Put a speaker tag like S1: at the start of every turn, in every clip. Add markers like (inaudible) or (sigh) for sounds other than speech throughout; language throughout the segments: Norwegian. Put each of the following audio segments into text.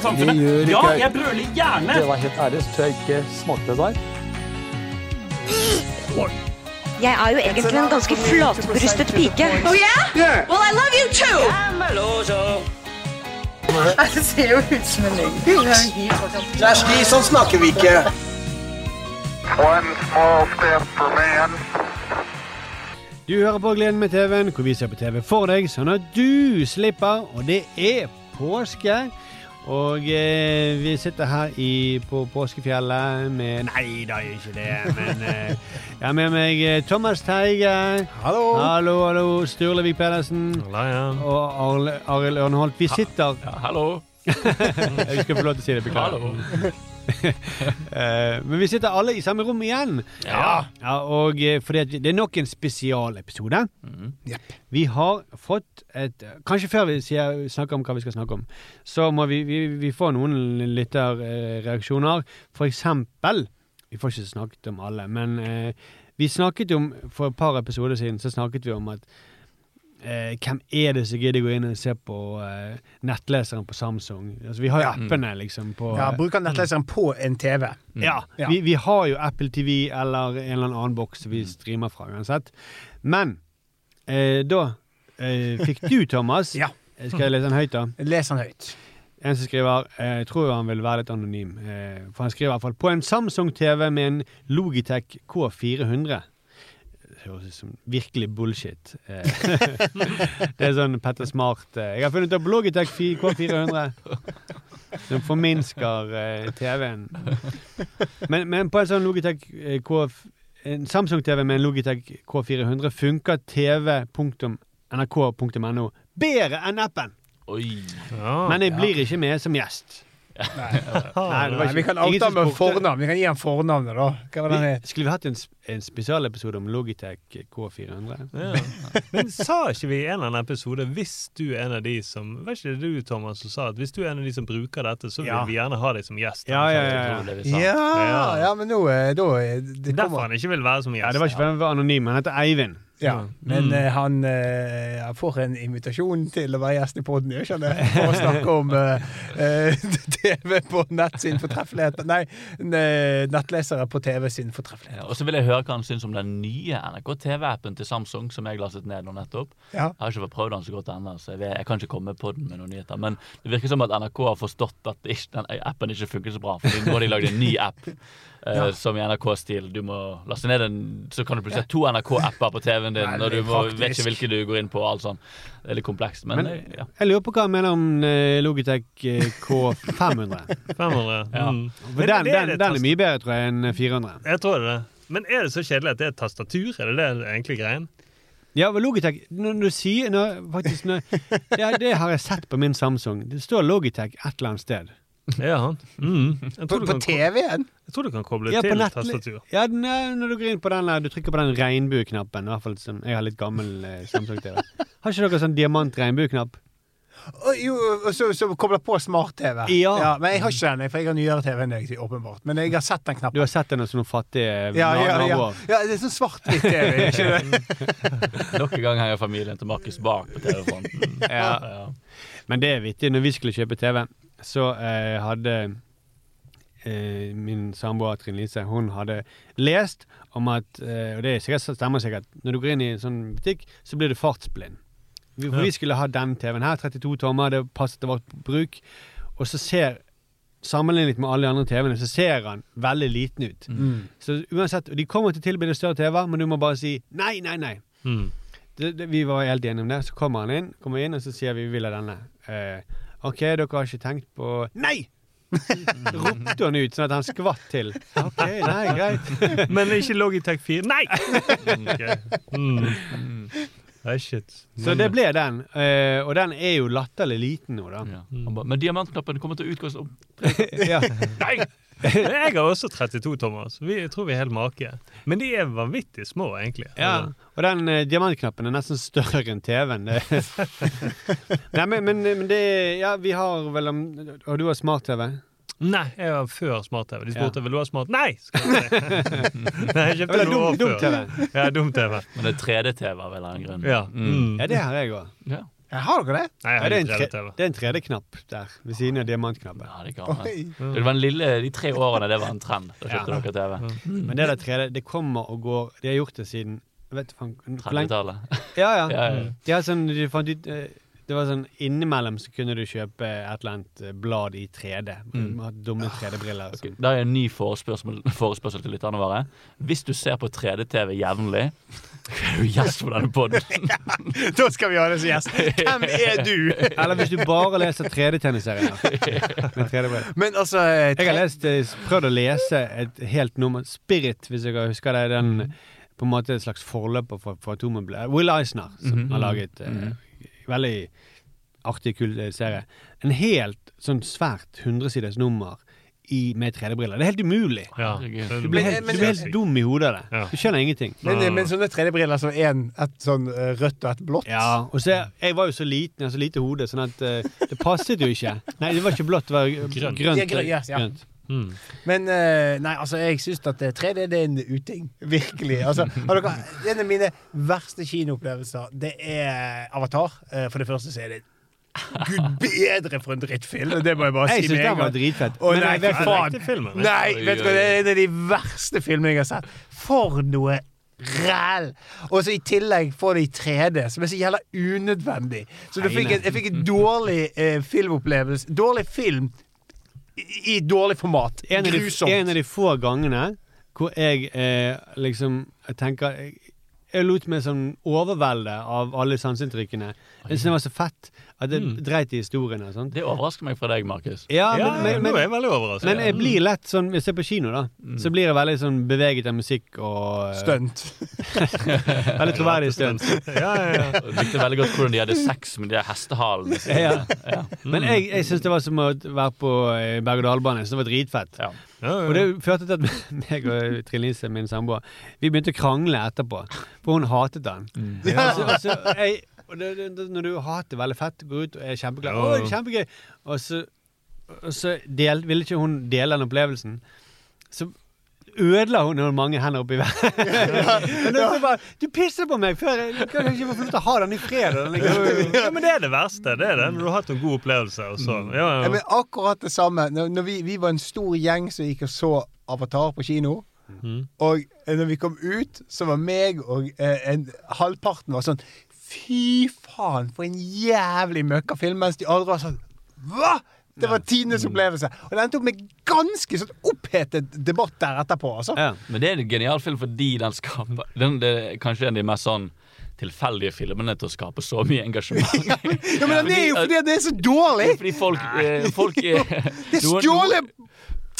S1: i samfunnet. Ja, jeg brøler gjerne!
S2: Det var helt ærlig, så tror jeg ikke smakte det der.
S3: Jeg er jo egentlig en ganske flatbrystet pike.
S4: Oh yeah? Well, I love you too. (laughs) Det ser jo ut som en løgn.
S5: Kjersti, sånn snakker vi ikke.
S6: One small step for man.
S7: Du hører på Gleden med TV-en, hvor vi ser på TV for deg, sånn at du slipper. Og det er påske. Og eh, vi sitter her i, på påskefjellet med Nei, da er ikke det, men eh, Jeg har med meg eh, Thomas Teige.
S2: Hallo!
S7: Hallo, hallo. Sturlevik Pedersen.
S1: Hallo, ja.
S7: Og Arild Ørnholt. Vi sitter
S1: Ja, hallo. (laughs)
S7: Jeg skal få lov til å si det. Beklager. Eh, (laughs) men vi sitter alle i samme rom igjen.
S1: Ja.
S7: Ja, og eh, fordi at det er nok en spesialepisode.
S2: Jepp.
S7: Vi har fått et Kanskje før vi sier, snakker om hva vi skal snakke om, så må vi, vi, vi få noen lytterreaksjoner. For eksempel Vi får ikke snakket om alle, men eh, vi snakket om For et par episoder siden så snakket vi om at eh, hvem er det som gidder gå inn og se på eh, nettleseren på Samsung? Altså, vi har jo
S2: Ja.
S7: appene liksom på
S2: Ja, Bruker nettleseren på en TV.
S7: ja,
S2: Ja.
S7: Vi, vi har jo Apple TV eller en eller annen boks vi streamer fra uansett. Men eh, da eh, fikk du, (laughs) Thomas
S2: Ja.
S7: Skal jeg lese den høyt, da?
S2: Les den høyt.
S7: En som skriver eh, Jeg tror han vil være litt anonym. Eh, for han skriver i hvert fall På en Samsung-TV med en Logitech K400 Det høres ut som virkelig bullshit. Eh, (laughs) det er sånn Petter Smart eh, Jeg har funnet opp Logitech K400. Som forminsker eh, TV-en. Men, men på en sånn Logitech K en Samsung-TV med en Logitech K400 funker tv.nrk.no bedre enn appen.
S8: Oi.
S1: Ja.
S7: Men jeg blir ikke med som gjest. Nei, (laughs)
S2: Nei, vi kan oute
S7: som
S2: med fornavn. Vi kan gi ham fornavnet, da. Hva var det
S7: Vi,
S2: het?
S7: skulle vi hatt en, en spesialepisode om Logitech K400?
S1: Ja. (laughs) Men sa ikke vi i en eller annen episode hvis du er en av de som Var ikke det du, Thomas, som sa at hvis du er en av de som bruker dette, så vil
S2: Ja.
S1: vi gjerne ha deg som gjest?
S7: Ja, ja, ja. ja.
S2: men nå da det
S1: Derfor han ikke vil være som gjest.
S7: ja det var ikke for han var anonym, han heter Eivind.
S2: Ja, men
S1: Mm.
S2: han eh, får en invitasjon til å være gjest i poden, gjør ikke han det? (laughs) For å snakke om eh, (laughs) TV på nett sin fortreffelighet. Nei, nettlesere på TV sin fortreffelighet.
S8: Ja, og så vil jeg høre hva han syns om den nye NRK TV-appen til Samsung, som jeg lastet ned nå nettopp.
S2: Ja.
S8: Jeg har ikke fått prøvd den så godt ennå, så jeg, vet, jeg kan ikke komme på den med noen nyheter. Men det virker som at NRK har forstått at den appen ikke funker så bra. For nå har de lagd en ny app. Eh,
S2: Ja.
S8: Som i NRK-stil. Du må laste ned en Så kan du plutselig ha to NRK-apper på TV-en din, og du må, vet ikke hvilke du går inn på. og alt sånn. Det er litt komplekst. Men,
S7: Men
S8: ja.
S7: jeg lurer på hva han mener om eh, Logitech eh, K500.
S1: 500. (laughs)
S8: Ja.
S1: Mm.
S7: For den,
S1: det
S7: den, den er mye bedre, tror jeg, enn 400.
S1: Jeg tror det. er. Men er det så kjedelig at det er et tastatur? Er det det egentlig greien?
S7: Ja, Logitech når du sier når, faktisk, når, ja, Det har jeg sett på min Samsung. Det står Logitech et eller annet sted.
S1: Ja. Mm. Jeg,
S2: På, på TV-en?
S1: Jeg tror du kan koble
S7: ja,
S1: til tastatur.
S7: Ja, er, når du går inn på den du trykker på den regnbueknappen. I hvert fall som Jeg har litt gammel eh, Samsung-TV. (laughs) Har ikke dere sånn diamant-regnbueknapp?
S2: Å, Jo, og så, så kobler på smart-TV.
S7: Ja.
S2: Men jeg har ikke den, for jeg har nyere TV enn deg, åpenbart. Men jeg har sett den knappen.
S7: Du har sett den hos noen fattige
S2: Ja, ja, ja.
S7: naboer?
S2: ja, det er sånn svart-hvitt-TV, ikke det? (laughs)
S8: Nok en gang henger familien til Markus bak på TV-fronten.
S7: Ja.
S8: Ja.
S7: Men det er vittig. Når vi skulle kjøpe TV, så eh, hadde eh, min samboer Trine Lise Hun hadde lest om at eh, Og det er sikkert, stemmer sikkert. Når du går inn i en sånn butikk, så blir du fartsblind. Vi, for
S1: Ja.
S7: vi skulle ha den TV-en her, 32 tommer, det passet til vårt bruk. Og så ser Sammenlignet med alle de andre TV-ene, så ser han veldig liten ut.
S2: Mm.
S7: Så uansett, De kommer til å tilby deg større TV, men du må bare si nei, nei, nei.
S1: Mm.
S7: Det, det, vi var helt enige om det. Så kommer han inn, kommer inn og så sier vi vi vil ha denne. Eh, OK, dere har ikke tenkt på Nei! (laughs) Ropte hun ut, sånn at han skvatt til. OK, nei, greit. (laughs)
S1: Men ikke Logitech 4. Nei! okay. Mm. Nei, shit.
S7: Så det ble den. uh, og den er jo latterlig liten nå, da.
S8: Ja. Han ba, Men diamantknappen kommer til å utgå som (laughs)
S7: Ja.
S1: Nei! Jeg har også 32, Thomas. Vi jeg tror vi er helt make. Men de er vanvittig små, egentlig.
S7: Ja, og den eh, diamantknappen er nesten større enn TV-en. (laughs) Nei, men, men, men det Ja, vi har vel om Og du har smart-TV?
S1: Nei, jeg var før smart-TV. De spurte
S7: Ja.
S1: vil du ha smart. Nei! skal jeg si. (laughs) Nei, jeg kjøpte noe år
S7: dum-
S1: før.
S7: dum-TV.
S1: Ja, dum-TV.
S8: Men det er 3D-TV av en eller annen grunn.
S1: Ja.
S8: Mm.
S7: Ja, det har jeg òg.
S8: Ja.
S2: Ja, Har dere det?
S1: Nei, jeg har
S7: det, er en
S1: ikke
S7: tre,
S1: 3D-TV.
S7: det er en 3D-knapp der, ved siden av diamantknappen.
S8: Ja, det, kan,
S2: Oi.
S8: det var den lille, de tre årene det var en trend. Da kjøpte
S7: Ja.
S8: dere TV.
S7: Men det der 3D, det kommer og går. De har gjort det siden vet du hvor
S8: 30-tallet.
S7: Ja, ja.
S8: Ja, ja.
S7: De har sånn, de fant ut eh, Det var sånn Innimellom så kunne du kjøpe et eller annet eh, blad i 3D.
S8: Mm.
S7: Mm. Dumme 3D-briller.
S8: Okay.
S7: Sånn.
S8: Da er en ny forespørsel, forespørsel til lytterne våre. Hvis du ser på 3D-TV jevnlig, (laughs) er du gjest på denne poden. (laughs)
S2: Da skal vi ha det som gjest. Hvem er du? (laughs)
S7: Eller hvis du bare leser 3D-tegneserier. med 3D-briller.
S2: Men altså eh,
S7: Jeg har lest, eh, prøvd å lese et helt nummer Spirit, hvis jeg husker det. Den på en måte et slags forløper for, for Atomobil. Will Eisner, som
S8: Mhm.
S7: har laget eh, veldig artig, kul eh, serie. En helt sånn svært hundresides nummer i, med 3D-briller. Det er helt umulig.
S1: Ja.
S7: Du blir helt,
S2: men-
S7: du blir helt dum i hodet av det.
S1: Ja.
S7: Du skjønner ingenting.
S2: Men, men sånne 3D-briller som en, et sånn eh, rødt og et blått
S7: Ja, og så Jeg var jo så liten, jeg har så lite hode, sånn at uh, det passet jo ikke. Nei, det var ikke blått, det var grønt. grønt,
S2: Ja, grønt, ja.
S7: grønt.
S1: Mm.
S2: Men eh, nei, altså, jeg syns at eh, 3D det er en uting. (laughs) Virkelig. Altså, har dere, en av mine verste kinoopplevelser, det er Avatar. Eh, for det første så er det Gud bedre for en drittfilm! Det må jeg bare
S7: Jeg
S2: si med en gang.
S7: dritfett.
S2: Å
S7: Men
S2: nei, det
S7: er
S2: faen!
S1: Filmen.
S2: Nei, vet du hva, det er en av de verste filmene jeg har sett. For noe ræl! Og så i tillegg får det i 3D, som er så jævla unødvendig. Så du fikk en, jeg fikk en dårlig eh, filmopplevelse. Dårlig film i, i dårlig format.
S7: en av, de, en av de få gangene hvor jeg eh, liksom jeg tenker Jeg, jeg lot meg sånn overvelde av alle sanseinntrykkene. Jeg syntes det var så fett at det
S1: Mm.
S7: dreit i historiene og sånt.
S8: Det overrasker meg fra deg, Markus.
S7: Ja,
S1: men,
S7: men, men,
S1: nå er jeg veldig overrasket.
S7: men jeg blir lett sånn Hvis jeg er på kino, da, så blir jeg veldig sånn beveget av musikk og eh,
S2: Stunt. (laughs)
S7: Veldig troverdig stunt.
S1: Ja, ja, ja. (laughs)
S8: Likte veldig godt hvordan de hadde sex med de der hestehalene. (laughs)
S7: Ja.
S8: Ja. Mm.
S7: Men jeg, jeg syns det var som å være på eh, berg-og-dal-bane. Så det var dritfett.
S8: Ja.
S1: Ja, ja.
S7: Og det førte til at meg og Trine Lise, min samboer, vi begynte å krangle etterpå. For hun hatet den. Altså, altså, jeg, og det, det, det, når du hater veldig fett, går ut og er kjempeglad.
S1: Ja.
S7: Å, kjempegøy! Og så, og så del, ville ikke hun dele den opplevelsen. Så ødela hun noen mange hender oppi været. ja. (laughs) det du pisser på meg før! Jeg kan ikke få lov til å ha den i fred. den liksom-
S1: ja, men det er det verste. Det er det, når du har hatt en god opplevelse. Ja,
S2: Ja,
S1: ja.
S2: men akkurat det samme. Når, når vi, vi var en stor gjeng som gikk og så Avatar på kino.
S1: Mm.
S2: Og eh, når vi kom ut, så var meg og eh, en, halvparten var sånn Fy faen, for en jævlig møkkafilm. Mens de andre var sånn Hva?! Det var tidenes opplevelse. Og det endte opp med ganske sånn opphetet debatt der etterpå. Altså.
S7: Ja.
S8: Men det er en genial film fordi den skaper den, Det er kanskje en av de mest sånn tilfeldige filmene til å skape så mye engasjement. (laughs)
S2: Ja, men det er jo fordi det er så dårlig!
S8: Fordi folk, eh, folk (laughs) eh,
S2: Det er stjålet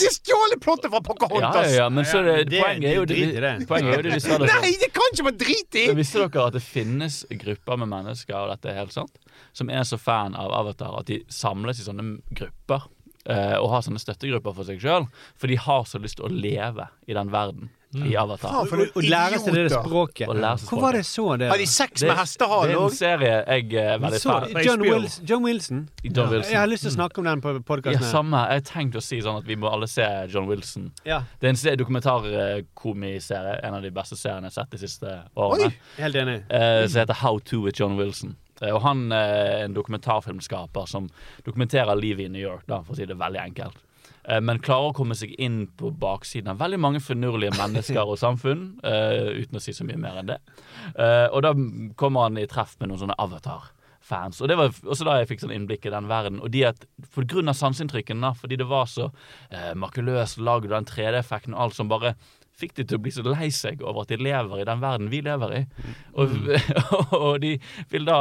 S2: Det er stjålet plottet fra
S8: Ja,
S2: Pocahontas!
S8: ja, ja, men så er det,
S7: det-
S8: poenget er jo
S7: det, det.
S8: Poenget er jo det de sa det
S2: Nei, det kan ikke være drit i!
S8: Men Visste dere at det finnes grupper med mennesker og dette er helt sant, som er så fan av Avatar at de samles i sånne grupper eh, og har sånne støttegrupper for seg sjøl, for de har så lyst til å leve i den verden i Avatar.
S2: Faen, for noen
S7: og lære seg det
S2: idioter.
S7: språket.
S8: Og lære seg
S7: Hvor var det jeg så det?
S2: Har de sex med hestehale
S8: Det er en
S2: òg?
S8: serie jeg er veldig
S7: Så,
S8: fan av.
S7: John,
S1: HBO.
S7: Wilson, John Wilson.
S8: John Wilson.
S7: Jeg har lyst til å snakke om den på
S8: Ja,
S7: podkasten.
S8: samme. Jeg tenkte å si sånn at vi må alle se John Wilson.
S7: Ja,
S8: Det er en se- dokumentarkomiserie, en av de beste seriene jeg har sett de siste årene.
S7: helt enig.
S8: eh, som heter How to with John Wilson. Eh, og han er en dokumentarfilmskaper som dokumenterer livet i New York, da, for å si det veldig enkelt. Eh, men klarer å komme seg inn på baksiden av veldig mange finurlige mennesker og samfunn, uh, uten å si så mye mer enn det. Uh, og da kommer han i treff med noen sånne avatar-fans. Og det var også da jeg fikk sånn innblikk i den verden. Og de at, for grunn av sanseinntrykkene, fordi det var så uh, makuløst lagd, og den 3D-effekten og alt som bare fikk de til å bli så lei seg over at de lever i den verden vi lever i. Og, (laughs) og de vil da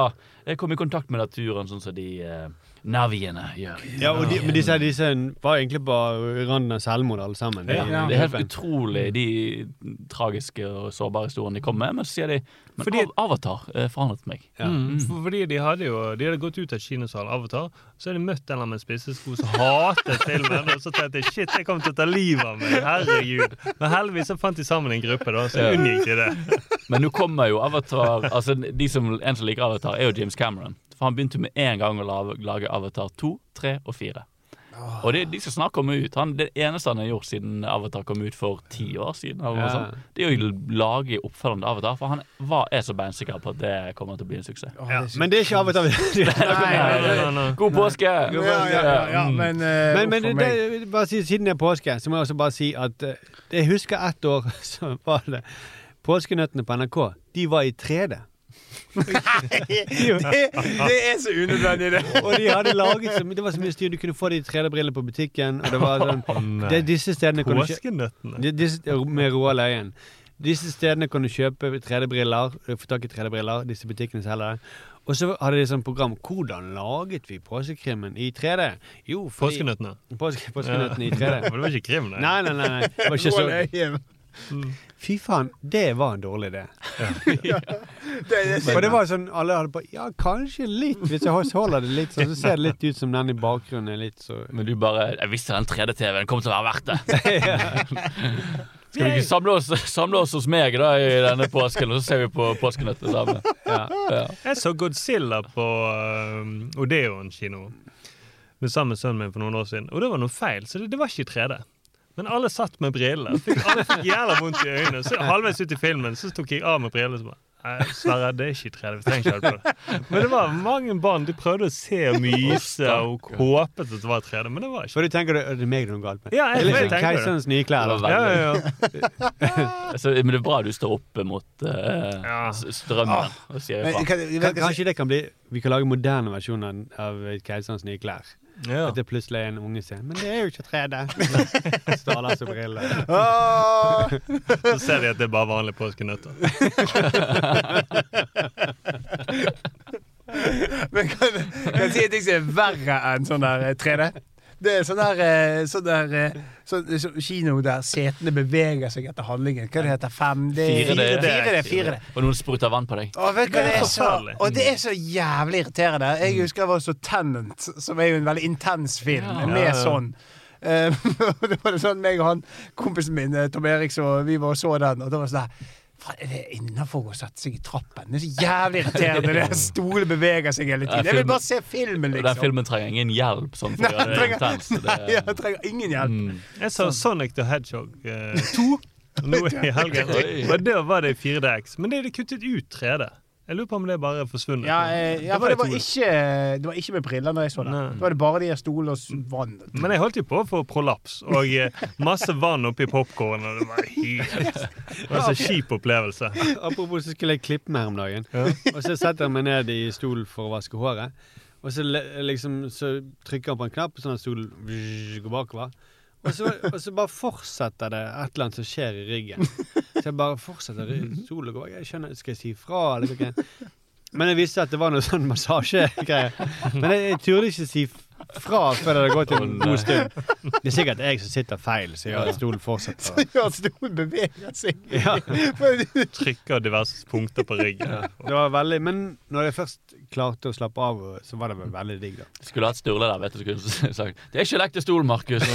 S8: komme i kontakt med naturen, sånn som de eh, naviene gjør.
S7: Ja, og de, men disse, disse var egentlig bare randen av selvmord, alle sammen. De-
S8: Ja, det er helt utrolig, de tragiske og sårbare historiene de kommer med. Men så sier de Men
S1: Fordi-
S8: Avatar eh, forandret meg.
S1: Mm. Fordi de hadde jo De hadde gått ut av kinosalen Avatar, så hadde de møtt en eller annen med spissesko som hatet filmen. Og så tenkte jeg shit, jeg kommer til å ta livet av meg. Herregud. Men heldigvis så fant de sammen en gruppe, da, så
S8: Ja.
S1: unngikk de det.
S8: Men nå kommer jo Avatar Altså de som, En som liker Avatar, er jo James Cameron. For han begynte med en gang å lage, lage Avatar 2, 3 og 4. Og det, de skal snart komme ut. Han, det eneste han har gjort siden Avatar kom ut for ti år siden, eller noe sånt, det er å lage oppfølgende Avatar. For han var, er så beinsikker på at det kommer til å bli en suksess.
S2: Å,
S7: Ja, men det er ikke Avatar.
S8: God påske!
S2: ja, ja, ja, ja, men,
S7: Men, men det, det, bare si, siden det er påske, så må jeg også bare si at uh, jeg husker ett år (laughs) så var det Påskenøttene på NRK. De var i 3D.
S2: Det, det er så unødvendig, det. (laughs)
S7: Og de hadde laget så, Det var så mye styr. Du kunne få de 3D-brillene på butikken. Og det var sånn det, Disse stedene kan du kjøpe Med Roald leien. Disse stedene kan du kjøpe 3D-briller. Få tak i 3D-briller. Disse butikkene selger det. Og så hadde de sånn program Hvordan laget vi påskekrimmen i 3D? Jo, fordi
S1: Påskenøttene.
S7: Påske, Påskenøttene i 3D. (laughs)
S1: Men det var ikke krim, nei.
S7: Nei, nei, nei. nei. Det var ikke (laughs) så. Fy faen, det var en dårlig idé.
S2: ja. (laughs)
S7: For det var sånn, alle hadde på Ja, kanskje litt. Hvis jeg holder det litt sånn, så ser det litt ut som den i bakgrunnen er litt så
S8: Men du bare Jeg visste den 3D-TV-en kom til å være verdt det. (laughs) Skal vi ikke samle oss, samle oss hos meg da i denne påsken, og så ser vi på påskenøtter sammen?
S7: Ja.
S8: Ja.
S1: Jeg så Godzilla på uh, Odeon kino med sammen med sønnen min for noen år siden. Og det var noe feil, så det, det var ikke i 3D. Men alle satt med briller. Alle fikk jævla vondt i øynene. Så halvveis ut i filmen så tok jeg av med brillene. Så bare, Sverre, det er ikke i 3D. Vi trenger ikke holde på det. Men det var mange barn. De prøvde å se og myse og håpet at det var 3D, men det var ikke
S7: For du tenker det, det er meg det er noe galt med?
S1: Ja, jeg- jeg
S7: sånn
S1: tenker.
S7: Keiserens nye klær.
S8: Det
S1: ja, ja, ja. (laughs)
S8: Altså, men det er bra du står oppe mot uh, strømmen og sier ifra.
S2: kan,
S7: Kan- Kanskje det kan bli Vi kan lage moderne versjoner av Keiserens nye klær.
S1: Ja.
S7: At det plutselig er en unge sier Men det er jo ikke 3D. (laughs) Så alle har så briller.
S1: Så ser de at det er bare vanlige påskenøtter. (laughs)
S2: Men kan, kan jeg si en ting som er verre enn sånn der eh, 3D? Det er sånn der, eh, sånn der så, sånn, sånn kino der setene beveger seg etter handlingen. Hva det heter 5D?
S8: 4D.
S2: 4D, 4D.
S8: Og noen spruter vann på deg.
S2: Å, vet du hva,
S1: Det
S2: det
S1: er
S2: så, og det er så jævlig irriterende. Jeg husker jeg var så Tenant, som er jo en veldig intens film,
S8: Ja.
S2: med sånn. Eh, (laughs) det var det sånn, meg og han, kompisen min, eh, Tom Erik, så vi var og så den, og det var sånn der er det innafor å sette seg i trappen? Det er så jævlig irriterende. Det Stolen beveger seg hele tiden. Jeg vil bare se filmen,
S8: Den
S2: liksom.
S8: filmen trenger ingen hjelp sånn for
S2: Nei,
S8: det
S2: trenger-
S8: intenst. Det, (laughs)
S2: Nei, jeg trenger ingen hjelp.
S8: mm.
S1: Jeg sa Sonic the Hedgehog 2 nå i (laughs) helgen. Og da var det i 4DX. Men det er det kuttet ut 3D. Jeg lurer på om det bare er forsvunnet.
S2: Ja, eh, ja, for det var ikke, det var ikke med briller når jeg så det.
S1: Nei.
S2: Da var det bare de her stolene og vann.
S1: Men jeg holdt jo på å få prolaps og eh, masse vann oppi popkorn. Og det var helt Det var så kjip opplevelse.
S7: Apropos så skulle jeg klippe meg her om dagen. Og så setter jeg meg ned i stolen for å vaske håret. Og så, liksom, så trykker han på en knapp, sånn at stolen går bakover. Og så, og så bare fortsetter det et eller annet som skjer i ryggen. Så jeg bare fortsetter ry- stolen går Jeg skjønner, Skal jeg si ifra, eller noe? Men jeg visste at det var noe sånn massasjegreier. Men jeg, jeg turde ikke si f- fra før det har gått en god stund. Det er sikkert jeg som sitter feil, så gjør at stolen fortsetter. (laughs)
S2: Ja, stolen beveger seg.
S7: Ja. (laughs)
S1: Trykker diverse punkter på ryggen.
S7: Det var veldig, Men når jeg først klarte å slappe av, så var det vel veldig digg, da.
S8: Skulle hatt Sturle der, vet du. Skulle (laughs) sagt Det er ikke en til stol, Markus.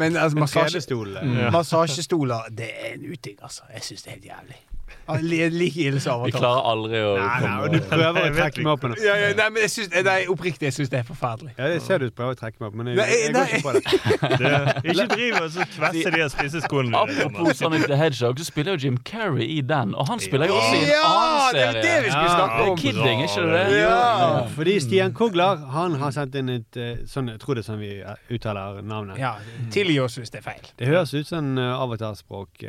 S2: Men altså,
S7: massasjestoler,
S1: mm.
S2: Massasjestoler, det er en uting, altså. Jeg syns det er helt jævlig. Like ille som
S8: Vi
S2: Avatar.
S8: klarer aldri å
S7: Nei, nei,
S8: komme
S7: og du prøver å trekke meg opp med noe.
S2: Ja, ja, nei, men jeg synes, nei, oppriktig, jeg syns det er forferdelig.
S7: Ja, jeg ser du prøver å trekke meg opp, men jeg,
S2: Nei,
S7: jeg går ikke på det. (laughs)
S1: Det, (laughs) ikke driv og så kvesse de av spiseskoene.
S8: Apropos Sonic the Hedgehog, så spiller jo Jim Carrey i den. Og han spiller jo også i en
S2: Ja,
S8: annen
S2: det er det vi
S8: serie.
S2: skulle
S7: Ja,
S2: snakke
S8: Det
S2: om.
S8: er Kidding, ikke det?
S2: Ja.
S7: Fordi Stian Kogler han har sendt inn et eh, sånn, Jeg tror det er sånn vi eh, uttaler navnet.
S2: Ja, Tilgi oss hvis det er feil.
S7: Det høres ut som uh, avatarspråk. (laughs)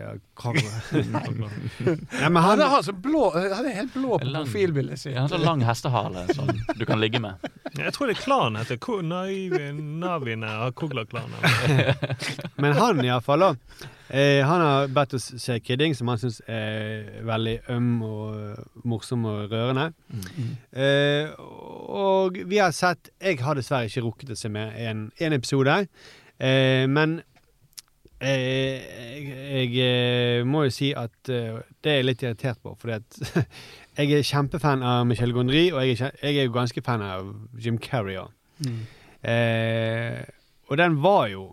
S7: men
S2: Han
S7: han,
S2: har så blå, han er helt blå på
S8: Lang.
S2: profilbildet sitt.
S8: Ja, han har lang hestehale som du kan ligge med.
S1: Jeg tror det er klanen heter Naviene av Kogla-klanen. (laughs)
S7: men han iallfall, da. Eh, han har bedt oss se Kidding, som han syns er veldig øm og eh, morsom og rørende. Eh, og vi har sett Jeg har dessverre ikke rukket å se med en, en episode, eh, men jeg, jeg eh, må jo si at eh, det er jeg litt irritert på, fordi at (laughs) jeg er kjempefan av Michel Gondry, og jeg er, jeg er jo ganske fan av Jim Carrey òg. Eh, og den var jo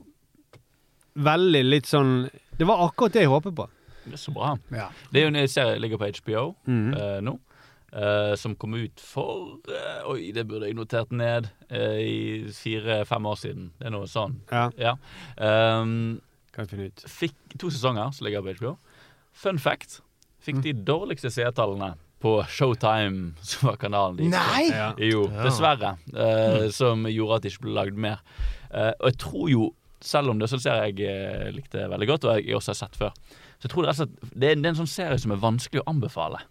S7: veldig litt sånn Det var akkurat det jeg håpet på.
S8: Det er så bra.
S2: Ja.
S8: Det er jo en serie som ligger på HBO
S7: Mhm.
S8: eh, nå. eh, som kom ut for eh, Oi, det burde jeg notert ned. eh, I fire-fem år siden. Det er noe sånn.
S7: Ja,
S8: Ja. Um,
S7: kan finne ut.
S8: fikk to sesonger som ligger på HBO. Fun fact. Fikk de dårligste seertallene på Showtime, som var kanalen de.
S2: Nei!
S7: Ja.
S8: Jo, dessverre. eh, Som gjorde at det ikke ble lagd mer. Eh, og jeg tror jo, selv om det er sånn serie jeg eh, likte veldig godt, og jeg også har sett før, så jeg tror det, er, det er en sånn serie som er vanskelig å anbefale.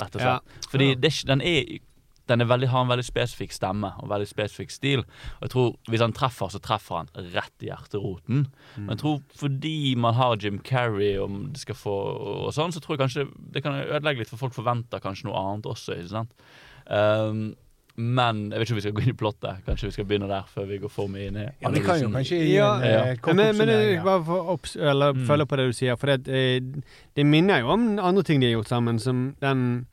S8: Rett og
S7: Ja.
S8: slett. Fordi det, den, er, den er veldig, har en veldig spesifikk stemme og veldig spesifikk stil. Og jeg tror hvis han treffer, så treffer han rett i hjerteroten. Men jeg tror fordi man har Jim Carrey og det skal få og sånn, så tror jeg kanskje det kan ødelegge litt, for folk forventer kanskje noe annet også. ikke sant? Um, men jeg vet ikke om vi skal gå inn i plottet. Kanskje vi skal begynne der før vi går for mye inn i
S2: Ja, vi kan jo kanskje gi
S7: Ja,
S2: en
S8: ja.
S2: eh, kort
S7: Men,
S2: ja.
S7: bare for opps eller
S8: Mm.
S7: følge på det du sier, for det, eh, det minner jo om andre ting de har gjort sammen, som den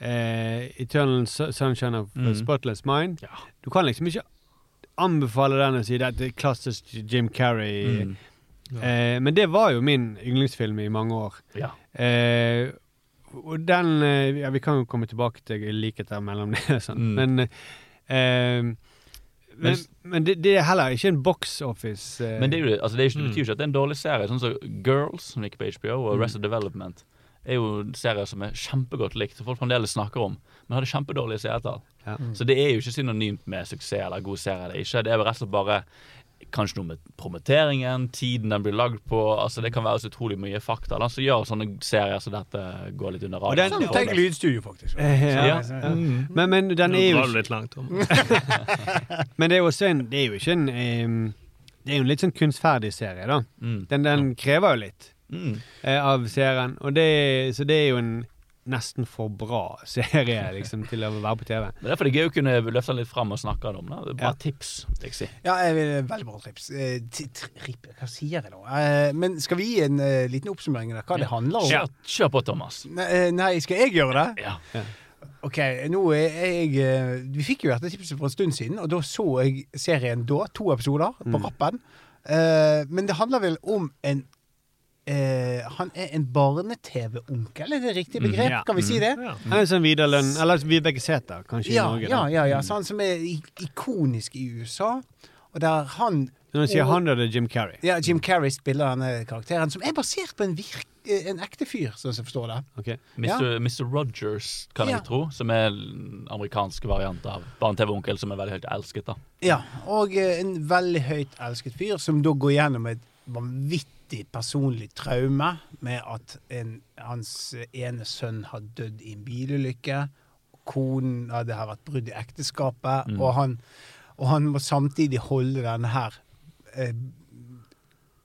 S7: eh, Eternal Sunshine of
S8: Mm.
S7: Spotless Mind.
S8: Ja.
S7: Du kan liksom ikke anbefale den å si det er klassisk Jim Carrey.
S8: Mm.
S7: Eh, men det var jo min yndlingsfilm i mange år.
S8: Ja.
S7: Eh, og den eh, ja, Vi kan jo komme tilbake til likheter mellom det. Sånn.
S8: Mm.
S7: Men, eh, men,
S8: Men-
S7: det, det er heller ikke en box office. Eh,
S8: Men det, er jo, altså det, er ikke, det
S1: Mm.
S8: betyr jo ikke at det er en dårlig serie. Sånn som Girls, som gikk på HBO, og
S7: Mm.
S8: Arrested Development, er jo serier som er kjempegodt likt, og folk fremdeles snakker om, men hadde kjempedårlige seertall.
S7: Ja.
S8: Så det er jo ikke synonymt med suksess eller god serie. eller ikke. Det er rett og slett bare kanskje noe med promoteringen, tiden den blir lagd på. altså Det kan være så utrolig mye fakta da, som gjør sånne serier som dette går litt under
S7: Og den-
S2: Sånn, tenk lydstudio, faktisk.
S7: Eh, ja.
S8: Ja.
S2: Så-
S8: Mm.
S7: Men, men den
S1: Nå
S7: er jo
S1: drar du litt langt. om. (laughs)
S7: Men det er jo også en Det er jo ikke en um, Det er jo en litt sånn kunstferdig serie, da.
S8: Mm.
S7: Den, den krever jo litt
S8: Mm.
S7: eh, av serien. Og det, så det er jo en nesten for bra (laughs) serie liksom, til å være på TV.
S8: Men Derfor er det gøy å kunne løfte den litt fram og snakke om det. Bra
S7: Ja.
S8: tips, jeg si.
S2: Ja, jeg vil, veldig bra tips. Eh, hva sier jeg nå? Eh, men skal vi gi en eh, liten oppsummering av hva det handler om?
S8: Kjør, kjør på, Thomas.
S2: Nei, eh, nei, skal jeg gjøre det?
S8: Ja.
S2: Ok, nå er jeg eh, Vi fikk jo dette tipset for en stund siden, og da så jeg serien da. To episoder på
S7: Mm.
S2: rappen. Eh, men det handler vel om en eh, Han er en barne-TV-onkel, er det riktig begrep?
S7: ja.
S2: Kan vi si det?
S1: Ja.
S7: Han er sånn Vidar Lønn, eller Vibeke Sæther, kanskje
S2: Ja,
S7: i Norge.
S2: ja, ja, ja, Så Sånn som er ikonisk i USA. Og der han
S7: Når du sier
S2: og-
S7: han, da er det Jim Carrey.
S2: Ja, Jim Carrey spiller denne karakteren, som er basert på en, virk, eh, en ekte fyr, sånn som jeg forstår det.
S7: Ok.
S8: Mr. Mr. Rogers, kan
S2: Ja.
S8: jeg tro. Som er en amerikansk variant av barne-TV-onkel, som er veldig høyt elsket. da
S2: Ja, og eh, en veldig høyt elsket fyr som da går gjennom et vanvittig personlig traume med at en, hans ene sønn har dødd i en bilulykke. Konen hadde Det har vært brudd i ekteskapet,
S8: Mm.
S2: og, han, og han må samtidig holde denne her eh,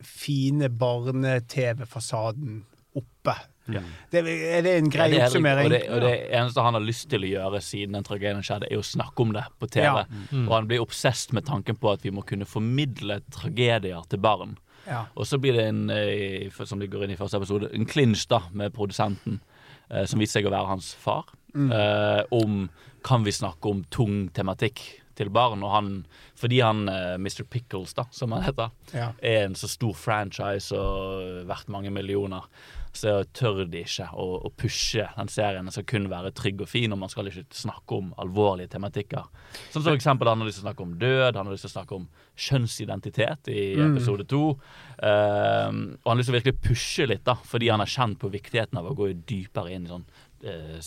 S2: fine barne-TV-fasaden oppe.
S8: Ja.
S2: Det, er det en grei
S8: Ja, det er
S2: oppsummering?
S8: Og det, og det eneste han har lyst til å gjøre siden den tragedien skjedde, er å snakke om det på TV.
S2: Ja.
S1: Mm.
S8: Og han blir obsesst med tanken på at vi må kunne formidle tragedier til barn.
S2: Ja.
S8: Og så blir det en, eh, som det går inn i første episode, en clinch da med produsenten, eh, som viser seg å være hans far,
S2: Mm.
S8: eh, om kan vi snakke om tung tematikk til barn. Og han, fordi han, Mr. Pickles, da, som han heter,
S2: Ja.
S8: er en så stor franchise og verdt mange millioner, så tør de ikke å, å pushe den serien. Skal kun være trygg og fin, og man skal ikke snakke om alvorlige tematikker. Som for eksempel Han har lyst til å snakke om død, han har lyst til å snakke om kjønnsidentitet i
S2: Mm.
S8: episode to. Ehm, og han har lyst til å virkelig pushe litt, da, fordi han har kjent på viktigheten av å gå dypere inn i sånn eh,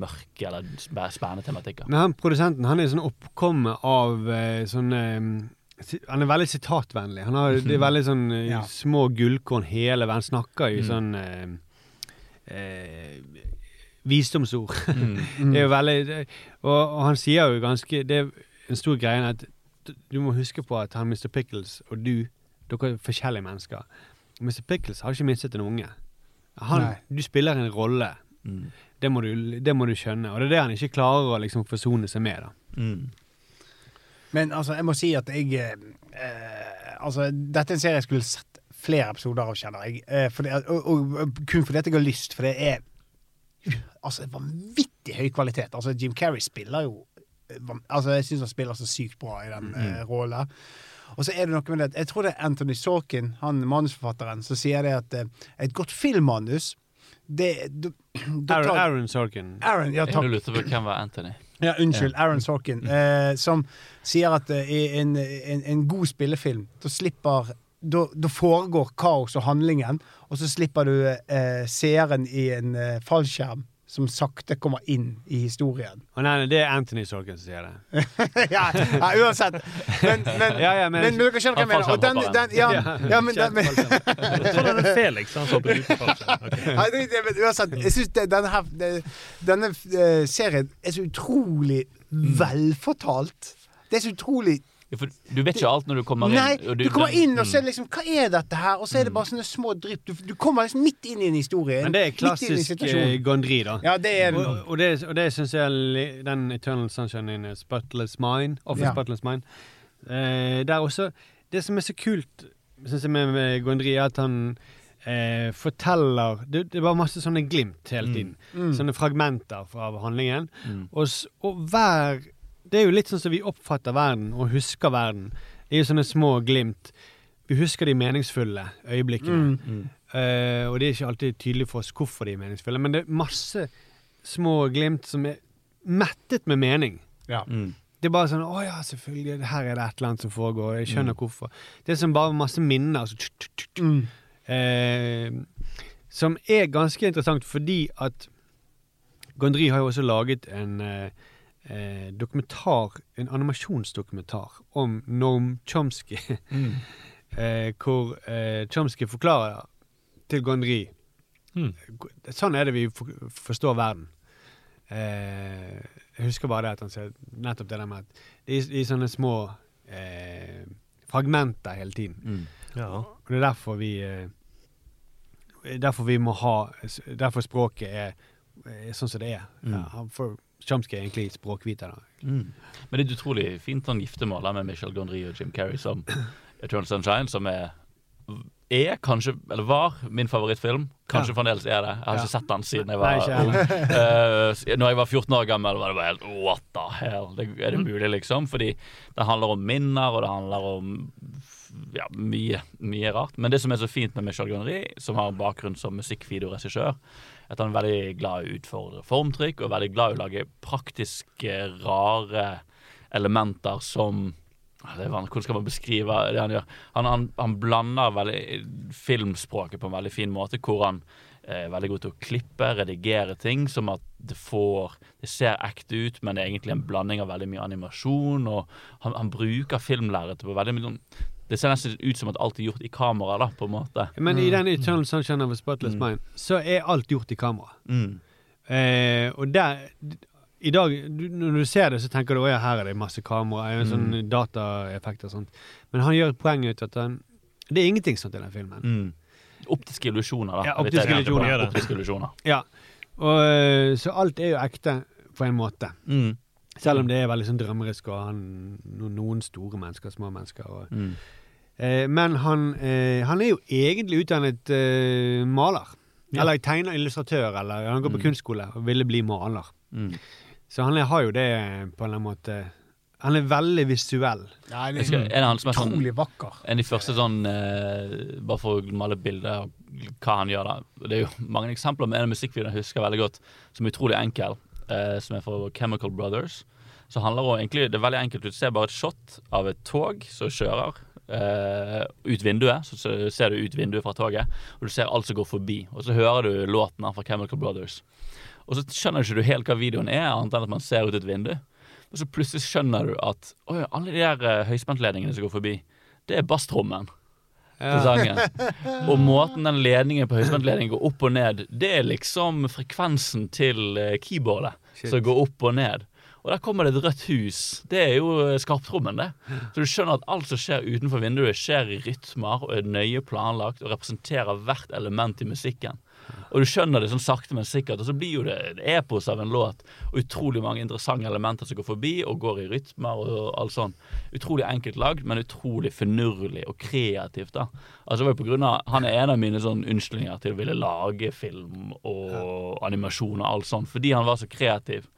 S8: mørke eller spennende tematikker.
S7: Men han produsenten han er sånn oppkomme av eh, sånne si- Han er veldig sitatvennlig. Han har, det er veldig sånn eh,
S2: Ja.
S7: små gullkorn hele veien. Snakker jo
S8: Mm.
S7: sånn eh, eh, visdomsord. (laughs)
S8: Mm.
S7: Det er jo veldig det, og, og han sier jo ganske Det er en stor greie at du, du må huske på at han Mr. Pickles og du Dere er forskjellige mennesker. Mr. Pickles har ikke mistet en unge. Han, du spiller en rolle.
S8: Mm.
S7: Det må, du, det må du skjønne. Og det er det han ikke klarer å liksom forsone seg med. da.
S8: Mm.
S2: Men altså, jeg må si at jeg eh, Altså, dette er en serie jeg skulle sett flere episoder av, kjenner jeg. Eh, for det og, og, og kun fordi at jeg har lyst, for det er altså vanvittig høy kvalitet. Altså, Jim Carrey spiller jo eh, Altså, jeg syns han spiller så sykt bra i den eh, rollen. Og så er det noe med det Jeg tror det er Anthony Sorkin, han manusforfatteren, som sier det at eh, et godt filmmanus det, du, du,
S7: Aaron,
S2: tar-
S7: Aaron Sorkin.
S2: Aaron, ja
S8: Jeg
S2: takk.
S8: lurte på hvem var Anthony.
S2: Ja, unnskyld. Aaron Sorkin. Eh, som sier at eh, i en, en, en god spillefilm, da slipper da, da foregår kaos og handlingen, og så slipper du eh, seeren i en eh, fallskjerm som sakte kommer inn i historien.
S7: Å nei, nei, det er Anthony Sorkin som sier det. (laughs)
S2: ja, ja, uansett. Men, men,
S7: Ja, ja, men-
S2: men, men dere skjønner hva jeg mener. Og den, den, ja, ja, men, den, men, (laughs)
S1: Jeg tror det er Felix han ut (laughs) på
S2: men uansett, jeg syns denne, her, denne eh, serien er så utrolig velfortalt. Det er så utrolig
S8: for du vet ikke alt når du kommer
S2: Nei,
S8: inn. og
S2: du kommer inn og
S8: Mm.
S2: ser liksom Hva er dette her? Og så er det bare sånne små drypp. Du, du kommer liksom midt inn i en historie.
S7: Men det er klassisk eh, da.
S2: Ja, det er det.
S7: Og, og det, og det syns jeg den Eternal Sunshine in Spotless Mind, Office
S2: Ja.
S7: Spotless Mind eh, Det er også Det som er så kult, syns jeg, med, med Gondri, er at han eh, forteller det, det er bare masse sånne glimt hele tiden.
S2: Mm.
S7: Sånne fragmenter fra handlingen.
S8: Mm.
S7: Og, og hver Det er jo litt sånn som vi oppfatter verden og husker verden. Det er jo sånne små glimt. Vi husker de meningsfulle øyeblikkene.
S2: Mm.
S7: Uh, og det er ikke alltid tydelig for oss hvorfor de er meningsfulle, men det er masse små glimt som er mettet med mening.
S2: Ja.
S8: Mm.
S7: Det er bare sånn 'Å ja, selvfølgelig. Her er det et eller annet som foregår. Jeg skjønner hvorfor.' Det er som bare masse minner. Så, tsk, tsk, tsk, tsk,
S2: Mm.
S7: eh, som er ganske interessant fordi at Gondry har jo også laget en eh, eh, dokumentar, en animasjonsdokumentar om Norm Chomsky. (laughs)
S8: Mm.
S7: eh, hvor eh, Chomsky forklarer til Gondry
S1: Mm.
S7: Sånn er det vi forstår verden. Eh, jeg husker bare det at han sier nettopp det der med at det er i sånne små eh, fragmenter hele tiden.
S8: Mm.
S1: Ja.
S7: Og det er derfor vi eh, Derfor vi må ha Derfor språket er, er sånn som det er.
S8: Mm.
S7: Ja, han får Chomsky er egentlig språkviter.
S8: Mm. Men det er et utrolig fint sånn giftermål da, med Michel Gondry og Jim Carrey som Eternal Sunshine, som er er kanskje, eller var, min favorittfilm. Kanskje
S7: Ja.
S8: fremdeles er det. Jeg har
S7: Ja.
S8: ikke sett den siden jeg var
S7: Nei,
S8: ung. (laughs) (laughs) Eh, når jeg var 14 år gammel, var det bare helt What the hell? Det, er det mulig, liksom? Fordi det handler om minner, og det handler om ja, mye, mye rart. Men det som er så fint med Michel Gondry, som har bakgrunn som musikkvideoregissør, at han er veldig glad i å utfordre formtrykk, og veldig glad i å lage praktiske, rare elementer som Hvordan skal man beskrive det han gjør? Han, han, han blander veldig filmspråket på en veldig fin måte, hvor han er veldig god til å klippe, redigere ting, som at det får Det ser ekte ut, men det er egentlig en blanding av veldig mye animasjon, og han, han bruker filmlerretet på veldig mye sånn Det ser nesten ut som at alt er gjort i kamera, da, på en måte.
S7: Men i den Eternal Sunshine of a Spotless
S8: Mm.
S7: Mind så er alt gjort i kamera.
S8: Mm.
S7: Eh, og der I dag, du, når du ser det, så tenker du at her er det masse kamera, en sånn
S8: Mm.
S7: dataeffekter og sånt. Men han gjør et poeng ut at han Det er ingenting sånt i den filmen.
S8: Mm. Optiske illusjoner, da.
S7: Ja, optiske
S1: illusjoner.
S8: Optiske illusjoner.
S7: Ja. Og, eh, så alt er jo ekte på en måte.
S8: Mm.
S7: Selv om det er veldig sånn drømmerisk, og han, noen store mennesker, små mennesker. Og,
S8: Mm.
S7: Men han, eh, han er jo egentlig utdannet eh, maler.
S8: Ja.
S7: Eller tegner, illustratør, eller han går på
S8: Mm.
S7: kunstskole og ville bli maler.
S8: Mm.
S7: Så han er, har jo det eh, på en eller annen måte Han er veldig visuell.
S2: Ja, er
S8: en av hans mest sånn
S2: utrolig vakker.
S8: En av de første sånn eh, Bare for å male bilder av hva han gjør da. Det er jo mange eksempler, men en av musikkvideoene jeg husker veldig godt, som er utrolig enkel, eh, som er fra Chemical Brothers. Så handler det egentlig, Det er veldig enkelt. Du ser bare et shot av et tog som kjører eh, ut vinduet. Så så ser du ut vinduet fra toget, og du ser alt som går forbi. Og så hører du låten fra Chemical Brothers. Og så skjønner du ikke helt hva videoen er, annet enn at man ser ut et vindu. Og så plutselig skjønner du at oi, alle de der uh, høyspentledningene som går forbi, det er basstrommen til sangen. (laughs) Og måten den ledningen på høyspentledningen går opp og ned, det er liksom frekvensen til eh, keyboardet
S7: Shit.
S8: som går opp og ned. Og der kommer det et rødt hus. Det er jo eh, skarptrommen, det. Så du skjønner at alt som skjer utenfor vinduet, skjer i rytmer og er nøye planlagt og representerer hvert element i musikken. Og du skjønner det sånn sakte, men sikkert. Og så blir jo det en epos av en låt. Og utrolig mange interessante elementer som går forbi og går i rytmer og alt sånn. Utrolig enkelt lagd, men utrolig finurlig og kreativt. da. Altså det var jo på grunn av, Han er en av mine sånn unnskyldninger til å ville lage film og animasjon og alt sånt, fordi han var så kreativ.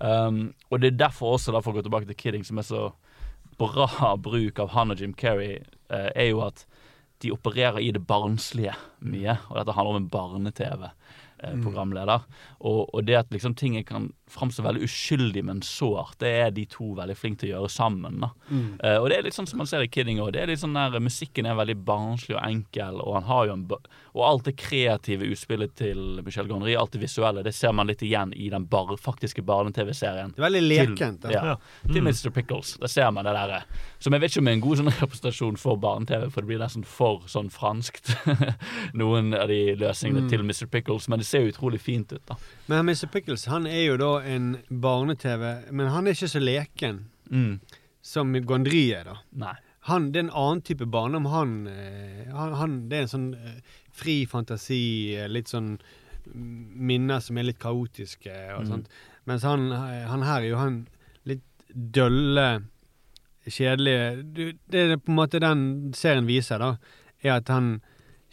S8: Um, og det er derfor også, for å gå tilbake til Kidding, som er så bra bruk av han og Jim Carrey, uh, er jo at de opererer i det barnslige mye. Og dette handler om en barne-TV. Eh, programleder. Og, og det at liksom ting kan framstå veldig uskyldig, men sårt, det er de to veldig flinke til å gjøre sammen. da. Eh, og det er litt sånn som man ser i Kidding òg. Musikken er veldig barnslig og enkel, og han har jo en og alt det kreative utspillet til Michel Gondry, alt det visuelle, det ser man litt igjen i den bar faktiske barne-TV-serien.
S7: Det er veldig lekent. Til,
S8: Ja, til Mr. Pickles. Der ser man det der eh, Som jeg vet ikke om er en god sånn (laughs) representasjon for barne-TV, for det blir nesten for sånn franskt, (laughs) noen av de løsningene til Mr. Pickles, men det ser utrolig fint ut, da.
S7: Men Mr. Pickles han er jo da en barne-TV, men han er ikke så leken
S8: Mm.
S7: som Gondry er, da.
S8: Nei.
S7: Han, det er en annen type barndom. Han, eh, han, han Det er en sånn eh, fri fantasi, eh, litt sånn mm, minner som er litt kaotiske og
S8: Mm.
S7: sånt. Mens han, han her er jo han litt dølle, kjedelige Det er på en måte den serien viser, da, er at han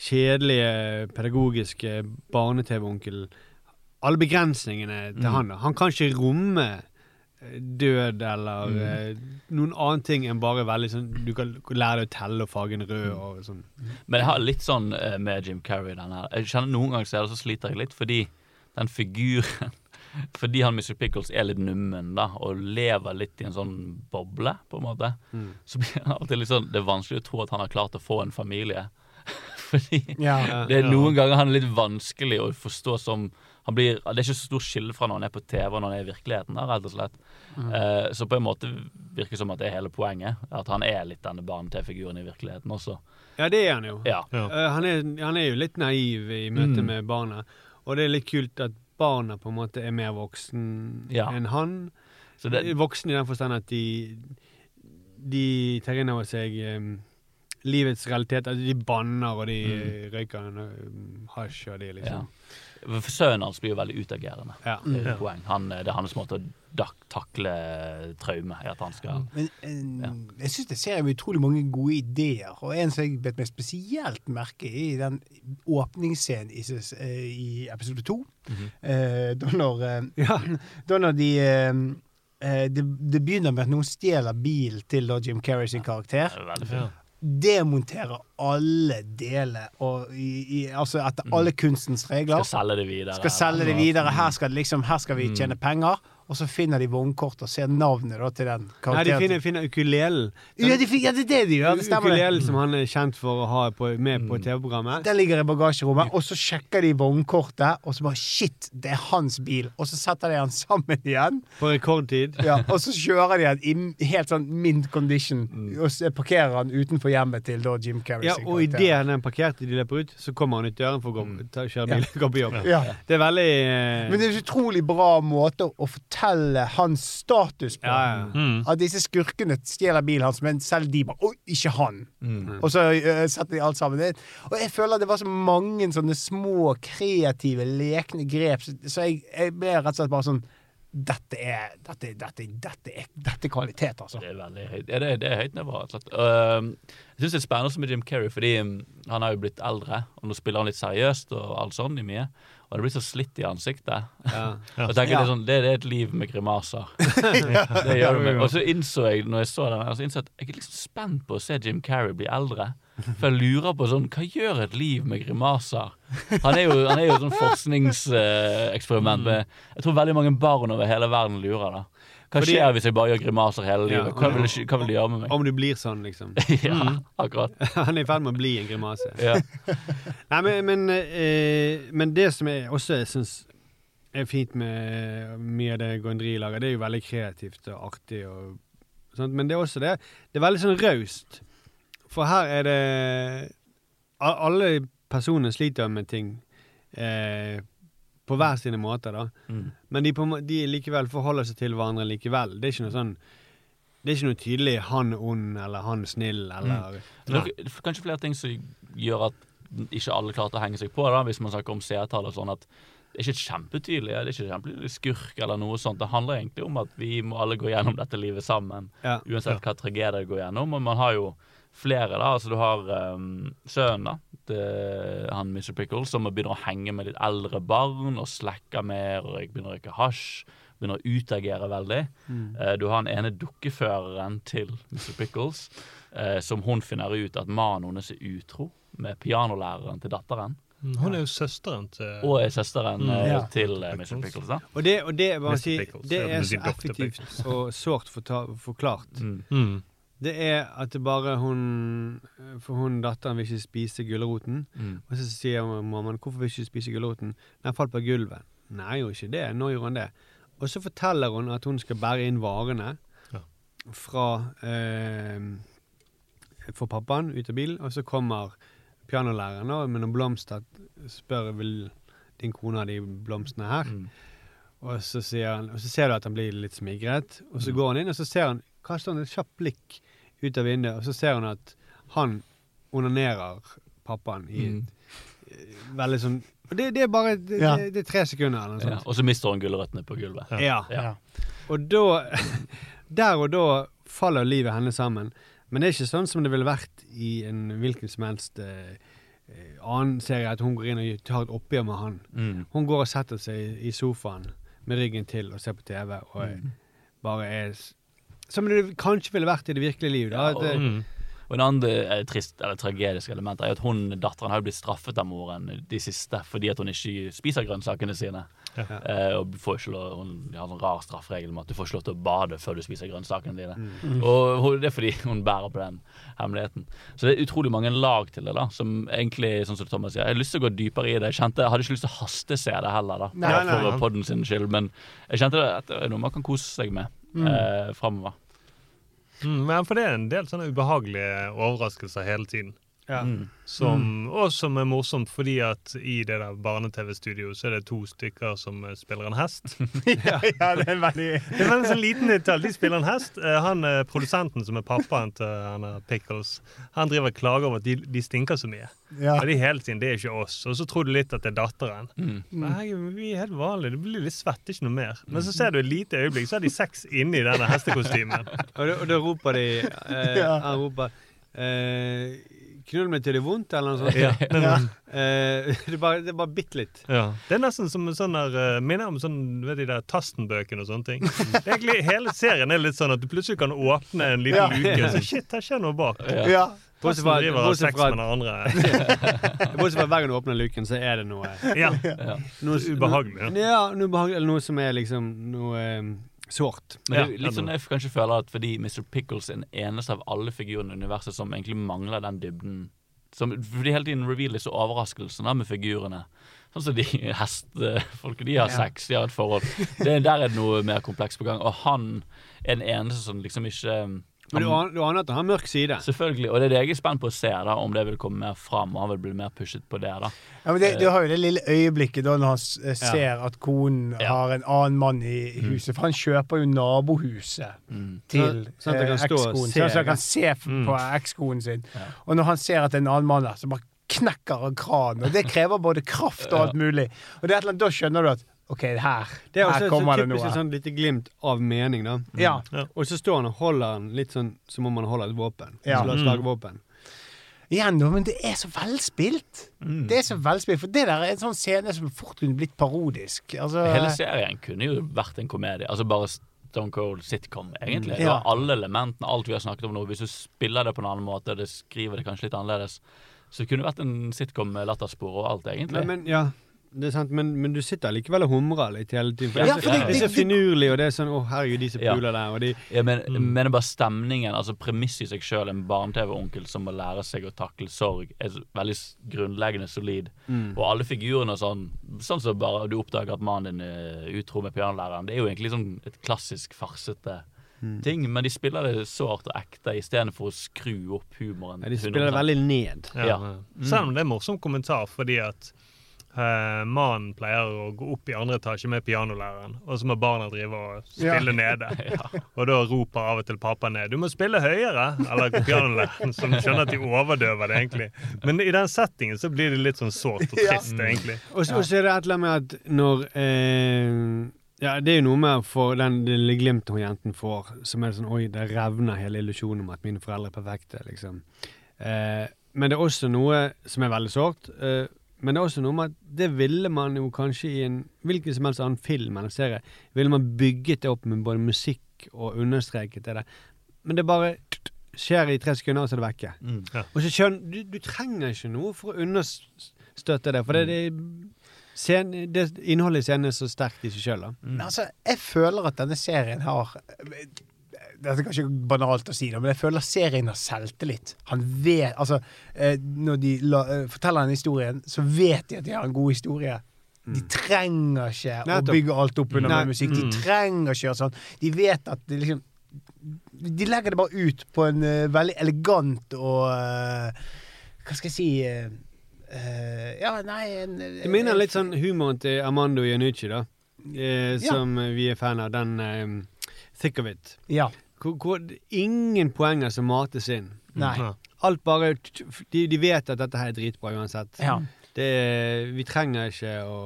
S7: kjedelige, pedagogiske barne-TV-onkel Alle begrensningene til
S8: Mm.
S7: han. da. Han kan ikke romme eh, død eller
S8: Mm.
S7: eh, noen annen ting enn bare veldig sånn Du kan lære deg å telle og fargen en rød og sånn.
S8: Men jeg har litt sånn eh, med Jim Carrey den her. Jeg kjenner Noen ganger så, det så sliter jeg litt fordi den figuren (laughs) Fordi han Mr. Pickles er litt nummen da og lever litt i en sånn boble, på en måte,
S7: Mm.
S8: så blir han alltid litt sånn Det er vanskelig å tro at han har klart å få en familie. Fordi
S2: Ja.
S8: det er noen ganger han er litt vanskelig å forstå som han blir, Det er ikke så stor skille fra når han er på TV og når han er i virkeligheten. Der, rett og slett. Eh, så på en måte virker det som at det er hele poenget. At han er litt denne barne-TV-figuren i virkeligheten også.
S7: Ja, det er han jo.
S8: Ja.
S1: Ja.
S7: Eh, han, er, han er jo litt naiv i møte
S8: Mm.
S7: med barna. Og det er litt kult at barna på en måte er mer voksen
S8: Ja.
S7: enn han.
S8: Så det,
S7: voksen i den forstand at de De tar inn over seg eh, livets realitet. Altså de banner, og de mm. røyker en, eh, hasj, og de
S8: ja.
S7: liksom
S8: For Sønnen hans blir jo veldig utagerende.
S7: Ja.
S8: Det er
S1: Ja.
S8: poeng. Han, eh, det er hans måte å dak takle traume i at han skal
S2: Men eh, jeg syns det ser utrolig mange gode ideer, og en som jeg bet meg spesielt merke i, i den åpningsscenen i, eh, i episode to. eh, da når ja, (laughs) Da når de eh, det, det begynner med at noen stjeler bilen til da Jim Carrey sin karakter.
S8: Er
S1: Ja.
S8: Fint.
S2: Demonterer alle deler, og i, i, altså etter alle kunstens regler.
S8: Skal selge det videre.
S2: Skal selge det videre. Her skal, liksom, her skal vi
S8: Mm.
S2: tjene penger. Og så finner de vognkortet og ser navnet da, til den karakteren.
S7: Nei, de finner, finner ukulelen.
S2: ja, de, ja, det er det de gjør.
S7: Ukulelen som han er kjent for å ha på, med på
S8: Mm.
S7: TV-programmet.
S2: Den ligger i bagasjerommet, og så sjekker de vognkortet, og så bare Shit, det er hans bil. Og så setter de han sammen igjen,
S7: På rekordtid.
S2: ja, og så kjører de han i helt sånn mint condition, og så parkerer han utenfor hjemmet til da Jim Carrey
S7: Ja, og idet er parkerte de løper ut, så kommer han ut døren for å gå, ta, kjøre bil, og gå på jobb.
S2: Ja.
S7: Det er veldig eh,
S2: Men det er en utrolig bra måte å fortelle hans status på.
S7: Ja, ja.
S1: Mm.
S2: At disse skurkene stjeler bilen hans, men selv de bare Oi, ikke han!
S8: Mm.
S2: Og så uh, setter de alt sammen. Og jeg føler det var så mange sånne små, kreative, lekne grep, så, så jeg, jeg ble rett og slett bare sånn dette er, dette, dette, dette, er, dette er kvalitet, altså.
S8: Det er veldig høyt. Ja, det, er- det er høyt nivå. Um, jeg syns det er spennende med Jim Carrey, fordi um, han har jo blitt eldre, og nå spiller han litt seriøst og alt sånn i mye. Og det blir så slitt i ansiktet.
S7: ja. (laughs)
S1: Ja.
S8: Og tenker
S2: Ja.
S8: det, er sånn, det, det er et liv med grimaser. (laughs) (laughs) det gjør det med. Og så innså jeg når jeg så den, altså innså at jeg er liksom spent på å se Jim Carrey bli eldre. For jeg lurer på sånn Hva gjør et liv med grimaser? Han er jo, han er jo et sånn forskningseksperiment. med Jeg tror veldig mange barn over hele verden lurer. da Hva
S7: Fordi-
S8: skjer hvis jeg bare gjør grimaser hele livet? Hva vil, hva vil det gjøre med meg?
S7: Om du blir sånn, liksom. (laughs)
S8: ja, akkurat. (laughs)
S7: Han er i ferd med å bli en grimase.
S8: Ja. (laughs)
S7: Nei, men, men, eh, men det som jeg også syns er fint med mye av det Gondry lager, det er jo veldig kreativt og artig. Og, sånt, men det er også det Det er veldig sånn raust. For her er det Alle personene sliter med ting eh, på hver sine måter, da.
S8: Mm.
S7: Men de, på, de likevel forholder seg til hverandre likevel. Det er ikke noe sånn Det er ikke noe tydelig 'han ond' eller 'han snill' eller
S8: er det er kanskje flere ting som gjør at ikke alle klarte å henge seg på, da, hvis man snakker om seertall og sånn. at det er ikke kjempetydelig, det er ikke kjempetydelig skurk eller noe sånt. Det handler egentlig om at vi må alle gå gjennom dette livet sammen.
S7: Ja.
S8: Uansett hva tragedie det går gjennom. Og man har jo flere, da. Altså du har um, sønnen, da. Det, han Mr. Pickles, som begynner å henge med litt eldre barn og slekker mer og begynner å røyke hasj. Begynner å utagere veldig. Eh, du har den ene dukkeføreren til Mr. Pickles, uh, som hun finner ut at mannen hennes er utro med pianolæreren til datteren.
S1: Mm, Hun er jo søsteren til
S8: Og er søsteren
S1: Mm.
S8: eh,
S2: Ja.
S8: til uh, Mr. Pickles, da.
S7: Og det, og det, bare si,
S1: Pickles,
S7: det er så effektivt og sårt forta- forklart.
S8: Mm.
S1: Mm.
S7: Det er at det bare hun For hun datteren vil ikke spise gulroten.
S8: Mm.
S7: Og så sier mammaen 'Hvorfor vil ikke spise gulroten?' 'Den falt på gulvet'. Nei, jo ikke det. Nå gjorde hun det. Og så forteller hun at hun skal bære inn varene
S1: Ja.
S7: fra eh, For pappaen ut av bilen, og så kommer pianolæreren med noen blomster. Spør vil din kone ha de blomstene her.
S8: Mm.
S7: Og så, han, og så ser du at han blir litt smigret. Og
S8: Mm.
S7: så går han inn, og så ser han, kaster han et kjapt blikk ut av vinduet, og så ser hun at han onanerer pappaen i
S8: Mm.
S7: eh, veldig sånn det, det er bare det,
S2: Ja.
S7: det, det er tre sekunder eller noe
S8: Ja. Og så mister hun gulrøttene på gulvet.
S7: Ja.
S8: Ja.
S7: Og da (laughs) Der og da faller livet hennes sammen. Men det er ikke sånn som det ville vært i en hvilken som helst eh, eh, annen serie, at hun går inn og tar et oppgjør med han.
S8: Mm.
S7: Hun går og setter seg i sofaen med ryggen til og ser på TV og
S8: Mm.
S7: bare er Som det kanskje ville vært i det virkelige liv. Da.
S8: Ja, og-
S7: eh,
S1: Mm.
S8: Og en annen eh, trist, eller tragedisk element er at hun, datteren har blitt straffet av moren de siste fordi at hun ikke spiser grønnsakene sine.
S1: Ja.
S8: Eh, og får ikke lov, hun har en rar straffregel med at du får ikke lov til å bade før du spiser grønnsakene dine.
S7: Mm.
S8: Og hun- det er fordi hun bærer på den hemmeligheten. Så det er utrolig mange lag til det, da. Som egentlig, sånn som Thomas sier, jeg har lyst til å gå dypere i det. Jeg kjente, jeg hadde ikke lyst til å hastese det heller, da.
S2: Nei,
S8: for
S2: nei, nei.
S8: podden sin skyld. Men jeg kjente at det er noe man kan kose seg med
S2: Mm.
S8: eh, framover.
S1: Mm, men for det er en del sånne ubehagelige overraskelser hele tiden.
S7: Ja.
S8: Mm.
S1: Som, Og som er morsomt, fordi at i det der barne-TV-studioet så er det to stykker som eh, spiller en hest. (laughs)
S2: ja, ja, det er veldig (laughs)
S1: Det er veldig sånn liten detalj. De spiller en hest. Eh, Han eh, Produsenten som er pappaen til han er Pickles, han driver og klager over at de, de stinker så mye.
S2: Ja.
S1: Og de hele tiden, det er ikke oss. Og så tror du litt at det er datteren.
S8: Mm.
S1: Men herregud, vi er helt vanlige. Det blir litt svett, ikke noe mer. Men så ser du et lite øyeblikk, så er de seks inni denne hestekostymen. (laughs)
S7: Og, da, og da roper de eh,
S2: Ja.
S7: Han roper eh, 'Knull meg til det er vondt', eller noe sånt.
S1: Ja. (laughs)
S2: Ja.
S7: Eh, det, er bare, det bare bitte litt.
S1: Ja. Det er nesten som sånn der, eh, minner om sånn, du vet de der Tasten-bøkene og sånne ting. Det egentlig, hele serien er litt sånn at du plutselig kan åpne en liten
S2: Ja.
S1: luke, så shit, her skjer noe bak.
S2: Ja.
S7: Bortsett fra, bortsett fra, (laughs) bortsett fra hver gang du åpner luken, så er det noe
S1: Ja.
S7: Noe,
S1: Ubehagelig, ja.
S7: Noe, ja, noe noe som er liksom noe eh, sårt.
S8: Men
S1: Ja,
S8: litt sånn jeg kanskje føler at fordi Mr. Pickles er den eneste av alle figurene i universet som egentlig mangler den dybden som, Fordi hele tiden revealer disse overraskelsene med figurene. Sånn som de (laughs) hestefolkene. De har
S2: Ja.
S8: sex, de har et forhold. Det, der er det noe mer komplekst på gang. Og han er den eneste som liksom ikke
S7: Men du aner, du aner at han har mørk side.
S8: Selvfølgelig. Og det er det jeg er spent på å se, da, om det vil komme mer fram. Og han vil bli mer pushet på det. da
S2: Ja, men det, Du har jo det lille øyeblikket da når han ser ja. at konen
S8: Ja.
S2: har en annen mann i i huset. For han kjøper jo nabohuset
S8: Mm.
S2: til
S7: Sånn
S2: eh,
S7: kan stå og
S2: ekskonen. Sånn at han kan se
S1: Mm.
S2: på ekskonen sin.
S8: Ja.
S2: Og når han ser at det er en annen mann der, så bare knekker han kranen. Og det krever både kraft og alt mulig. Og det er et eller annet, da skjønner du at OK, her,
S7: Det er også
S2: her kommer
S7: så
S2: det
S7: er
S2: noe.
S7: et sånn lite glimt av mening, da.
S2: Ja.
S7: Og så står han og holder den litt sånn som om han holder et våpen.
S2: Ja.
S7: Slår-
S1: Mm.
S7: Slagvåpen.
S2: Igjen, da, men det er så velspilt.
S8: Mm.
S2: Det er så velspilt, For det der er en sånn scene som fort kunne blitt parodisk. Altså,
S8: Hele serien kunne jo vært en komedie. Altså bare Stone Cold sitcom, egentlig. Det
S2: Ja.
S8: alle elementene, alt vi har snakket om nå. Hvis du spiller det på en annen måte, det skriver det kanskje litt annerledes, så kunne det vært en sitcom med latterspor og alt, egentlig.
S7: Men, men ja, det er sant, men, men du sitter likevel og humrer litt hele tiden. For
S2: Ja,
S7: det,
S2: for det-
S7: det er så finurlig, og det er sånn Å, herregud, de som
S8: Ja.
S7: der, og de
S8: Ja, men,
S1: Mm.
S8: mener er bare stemningen, altså premisset i seg sjøl, en barne-TV-onkel som må lære seg å takle sorg, er veldig grunnleggende solid.
S7: Mm.
S8: Og alle figurene og sånn, sånn som bare du oppdager at mannen din er utro med pianolæreren, det er jo egentlig sånn et klassisk farsete
S7: Mm.
S8: ting, men de spiller det sårt og ekte istedenfor å skru opp humoren.
S7: ja, de spiller det
S8: 100%.
S7: veldig ned.
S1: Ja.
S8: Ja.
S1: Mm. Selv om det er morsom kommentar, fordi at eh, mannen pleier å gå opp i andre etasje med pianolæreren, og så må barna drive og spille nede. (laughs) Og da roper av og til pappa ned 'Du må spille høyere!' Eller pianolæreren, som skjønner at de overdøver det, egentlig. Men i den settingen så blir det litt sånn sårt og
S2: Ja.
S1: trist, egentlig.
S7: Og så er det et eller annet med at når eh, Ja, det er jo noe med for den lille glimtet hun jenten får, som er sånn Oi, det revner hele illusjonen om at mine foreldre er perfekte, liksom. Eh, men det er også noe som er veldig sårt. Eh, men det er også noe med at det ville man jo kanskje i en hvilken som helst annen film eller serie, ville man bygget det opp med både musikk og understreket det. Men det bare skjer i tre sekunder, og så er det vekke.
S8: Mm.
S7: Og så skjønner du, du trenger ikke noe for å understøtte det, for det, det, scen, det innholdet i scenen er så sterkt i seg sjøl.
S2: Mm. altså, jeg føler at denne serien har Dette er kanskje banalt å si, det, men jeg føler serien har selvtillit. Han vet Altså, eh, når de la, eh, forteller den historien, så vet de at de har en god historie. De trenger ikke å bygge alt opp under
S7: Nei.
S2: med musikk. De
S1: Mm.
S2: trenger ikke gjøre sånn. De vet at det liksom De legger det bare ut på en uh, veldig elegant og uh, Hva skal jeg si uh, Ja, nei en,
S7: Det minner litt sånn humoren til Armando Janucci, da. Som vi er fan av. Den Thick of It.
S2: Ja.
S7: Hvor, hvor ingen poenger som mates inn.
S2: Nei.
S7: Alt bare De, de vet at dette her er dritbra uansett.
S2: Ja.
S7: Det, vi trenger ikke å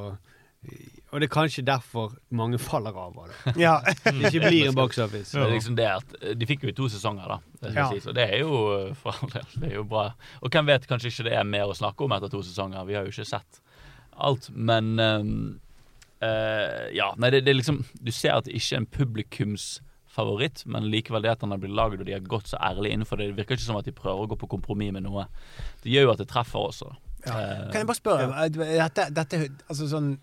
S7: Og det er kanskje derfor mange faller av av det. (laughs)
S2: ja.
S7: Det ikke blir en box office.
S8: Det er liksom det at eh, De fikk jo to sesonger, da. Det,
S2: Ja.
S8: Si. og det er jo eh, for all del det er jo bra. Og hvem vet, kanskje ikke det er mer å snakke om etter to sesonger. Vi har jo ikke sett alt. Men um, uh, Ja. Nei, det, det er liksom Du ser at det ikke er en publikumsfavoritt, men likevel det at han har blitt laget og de har gått så ærlig innenfor det. Det virker ikke som at de prøver å gå på kompromiss med noe. Det gjør jo at det treffer også. Eh,
S2: Kan jeg bare spørre ja. dette, dette, altså sånn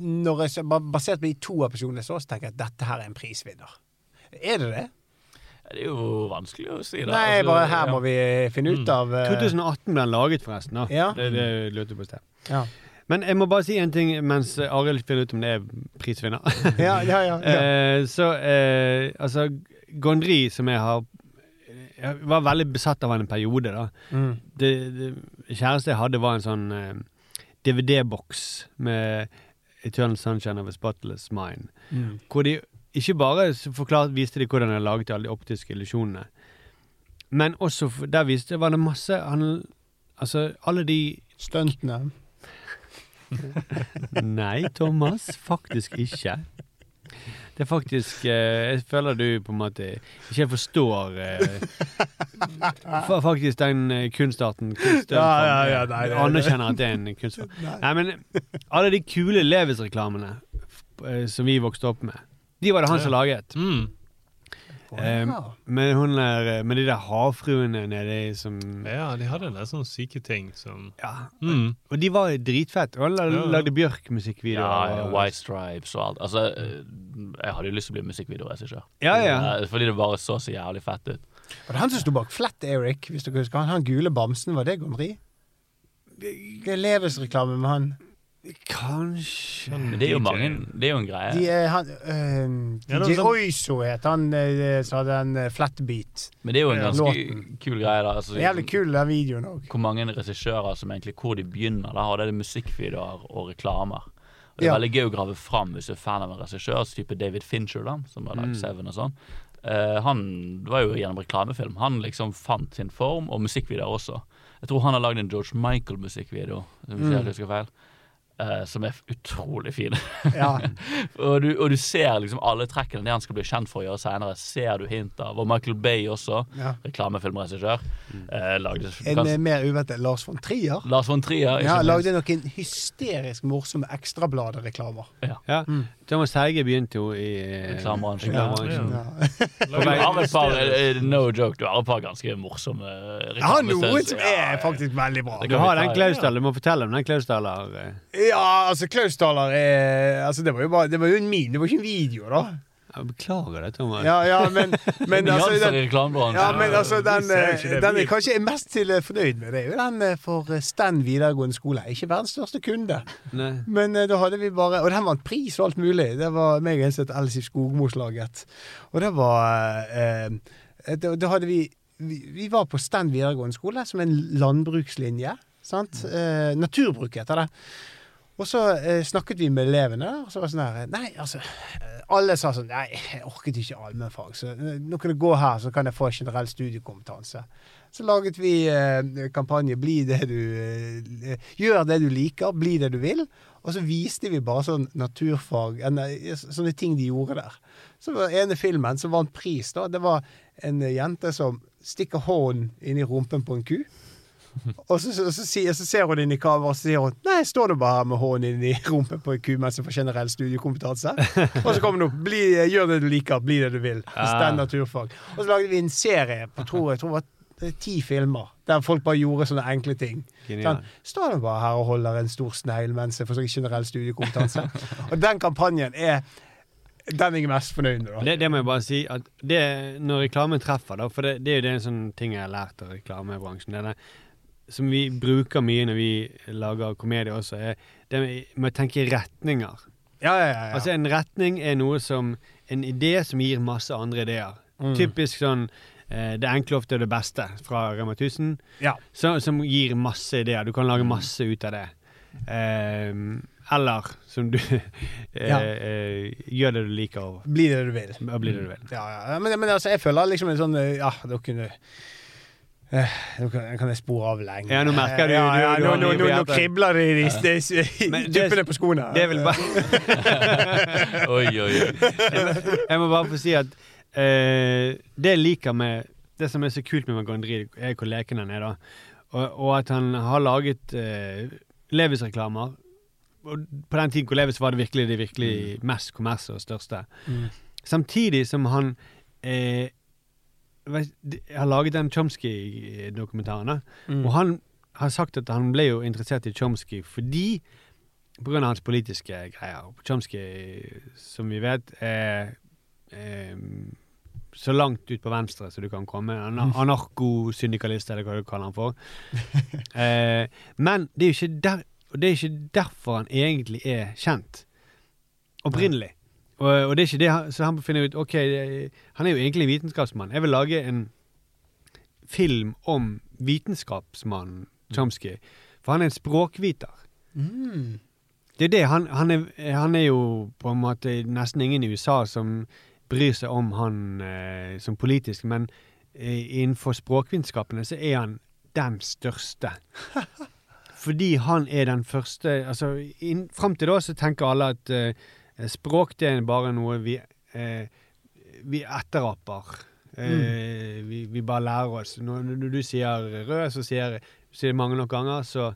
S2: når jeg, Basert på de to episodene så, så tenker jeg at dette her er en prisvinner. Er det det?
S8: det er jo vanskelig å si. da
S2: Nei,
S8: Altså,
S2: bare her
S8: ja.
S2: må vi finne ut av eh,
S7: 2018 ble den laget, forresten. Da.
S2: Ja.
S7: Det, det lurte jeg på sted.
S2: Ja,
S7: Men jeg må bare si en ting mens Arild finner ut om det er prisvinner. (laughs)
S2: ja, ja. ja, ja.
S7: Eh, så eh, altså Gondry, som jeg har Jeg var veldig besatt av han en periode, da.
S2: Mm.
S7: Det, det kjæreste jeg hadde, var en sånn eh, DVD-boks med Eternal Sunshine of a Spotless Mind.
S2: Mm.
S7: Hvor de ikke bare forklart, viste de hvordan de laget alle de optiske illusjonene, men også der viste var det masse han, Altså, alle de
S2: Stuntene. (laughs)
S7: Nei, Thomas, faktisk ikke. Det er faktisk eh, Jeg føler du på en måte ikke forstår eh, fa- faktisk den eh, kunstarten. Kunst,
S2: Ja, ja, ja, nei,
S7: du anerkjenner at det er en kunstform. (laughs) Nei, men alle de kule Levis-reklamene eh, som vi vokste opp med, de var det han som laget.
S1: Mm.
S7: Eh, men hun der, eh, med de der havfruene nedi som
S1: Ja, de hadde en del sånne syke ting som
S7: Ja.
S1: mm.
S7: Og de var dritfett. Og la-
S1: Ja.
S7: lagde Bjørk-musikkvideoer.
S8: Ja, White Stripes og alt. Altså, eh, jeg hadde jo lyst til å bli musikkvideoregissør.
S7: Ja, ja.
S8: Fordi det bare så så jævlig fett ut.
S2: Var det han som sto bak Flat Eric, hvis dere husker? Han, han gule bamsen, var det Gondry? Leves-reklame med han.
S7: Kanskje
S8: Men det er jo mange Det er jo en greie.
S2: De, han øh,
S1: Ja,
S2: DJ
S1: sånn-
S2: Oizo het han som hadde en flatbeat.
S8: Men det er jo en ganske
S2: låten.
S8: kul greie. da altså,
S2: Jævlig kul den videoen òg.
S8: Hvor mange regissører som egentlig Hvor de begynner. Da har det musikkvideoer og reklamer. Og Det er
S2: Ja.
S8: veldig gøy å grave fram hvis du er fan av en regissør, type David Fincher, da, som har lagd
S7: Mm.
S8: Seven og sånn. Uh, han var jo gjennom reklamefilm. Han liksom fant sin form, og musikkvideoer også. Jeg tror han har lagd en George Michael-musikkvideo, hvis
S2: Mm.
S8: jeg husker feil. Eh, som er utrolig fin.
S2: Ja. (laughs)
S8: og, du, og du ser liksom alle trekkene det han skal bli kjent for å gjøre senere, ser du hint av. Og Michael Bay også,
S2: ja.
S8: reklamefilmregissør, eh, lagde
S2: En eh, mer uventet Lars von Trier.
S8: Lars von Trier.
S2: Ja, lagde noen hysterisk morsomme ekstrabladereklamer.
S7: Ja. Ja.
S2: Mm.
S7: Thomas Heige begynte jo i
S8: Reklamebransjen.
S7: Ja,
S2: Ja.
S8: Du har et no joke, du har et par ganske morsomme reklamer.
S2: Jeg har noen som er faktisk veldig bra.
S7: Du har den Klausdal, du må fortelle om den Klausdaler. eh.
S2: Ja, altså, Klausdaler er Altså, det var jo bare Det var jo en min, det var ikke en video, da.
S7: Jeg beklager det, Thomas.
S2: Ja, ja, men, men (laughs) altså den, ja, men altså, den, eh, den jeg kanskje er mest til eh, fornøyd med, det er jo den eh, for Stand videregående skole. Ikke verdens største kunde,
S7: Nei.
S2: men da hadde vi bare Og den vant pris og alt mulig. Det var meg og en som het Else Skogmos laget. Og det var eh, eh, da, da hadde vi, vi Vi var på Stand videregående skole som en landbrukslinje. Sant? Eh, naturbruk heter det. Og så eh, snakket vi med elevene, og så var det sånn her Nei, altså Alle sa sånn Nei, jeg orket ikke allmennfag, så eh, nå kan jeg gå her, så kan jeg få generell studiekompetanse. Så laget vi eh, kampanje 'Bli det du eh, Gjør det du liker, bli det du vil'. Og så viste vi bare sånn naturfag eh, Sånne ting de gjorde der. Så var ene filmen som vant pris, da, det var en jente som stikker hånden inn i rumpen på en ku. Og så, så, så, så ser hun inn i kameraet og så sier hun Nei, står du bare her med hånden inn i rumpen på en ku mens jeg får generell studiekompetanse. Og så kommer hun opp. Bli, gjør det du liker, bli det du vil. Stand naturfag. Og så lagde vi en serie på tror jeg, tror det var ti filmer der folk bare gjorde sånne enkle ting. Sånn, står du bare her og holder en stor snegl mens jeg får generell studiekompetanse. og den kampanjen er den jeg er mest fornøyd med.
S7: Det, det må jeg bare si det, Når reklamen treffer, da For det, det er jo det en sånn ting jeg har lært av reklamebransjen. Det er det, som vi bruker mye når vi lager komedie også, er det med, å tenke retninger.
S2: Ja, ja, ja. ja.
S7: Altså En retning er noe som En idé som gir masse andre ideer.
S2: Mm.
S7: Typisk sånn eh, Det enkle ofte er det beste fra Rema 1000.
S2: Ja.
S7: Så, som gir masse ideer. Du kan lage masse ut av det. Eh, eller som du (laughs) eh,
S2: Ja.
S7: eh, Gjør det du liker, og
S2: Bli det du vil.
S7: bli det du vil.
S2: Ja, ja. Men, men altså, jeg føler liksom en sånn eh, Ja, da kunne Nå kan, kan jeg spore av lenge.
S7: Ja, nå merker du-
S2: ja,
S7: du-
S2: ja,
S7: du
S2: nå, nå, nå, nå kribler det i de, de, duppene på skoene.
S7: Det vil bare (laughs)
S8: Oi, oi, oi.
S7: Jeg må bare få si at uh, det jeg liker med Det som er så kult med Magandri, er hvor leken han er, da. Og, og at han har laget uh, Levis-reklamer. På den tiden hvor Levis var det virkelig det virkelig mest kommersielle og største.
S2: Mm.
S7: Samtidig som han eh, de- har laget den Chomsky-dokumentaren.
S2: Mm.
S7: Og han har sagt at han ble jo interessert i Chomsky fordi på grunn av hans politiske greier. Chomsky, som vi vet, er er så langt ut på venstre som du kan komme. Ana- Anarkosyndikalist, eller hva du kaller han for. (laughs) eh, men det er jo ikke, der, det er ikke derfor han egentlig er kjent. Opprinnelig. Og, og det er ikke det så han finner ut Ok, han er jo egentlig vitenskapsmann. Jeg vil lage en film om vitenskapsmannen Chomsky. For han er en språkviter.
S2: Mm.
S7: Det er det. Han, han, er, han er jo på en måte nesten ingen i USA som bryr seg om han eh, som politisk, men eh, innenfor språkvitenskapene så er han den største. (laughs) Fordi han er den første altså inn, Fram til da så tenker alle at eh, språk det er bare noe vi, eh, vi etteraper. Eh, vi, vi bare lærer oss. Når, når du sier rød, så sier sier det mange nok ganger, så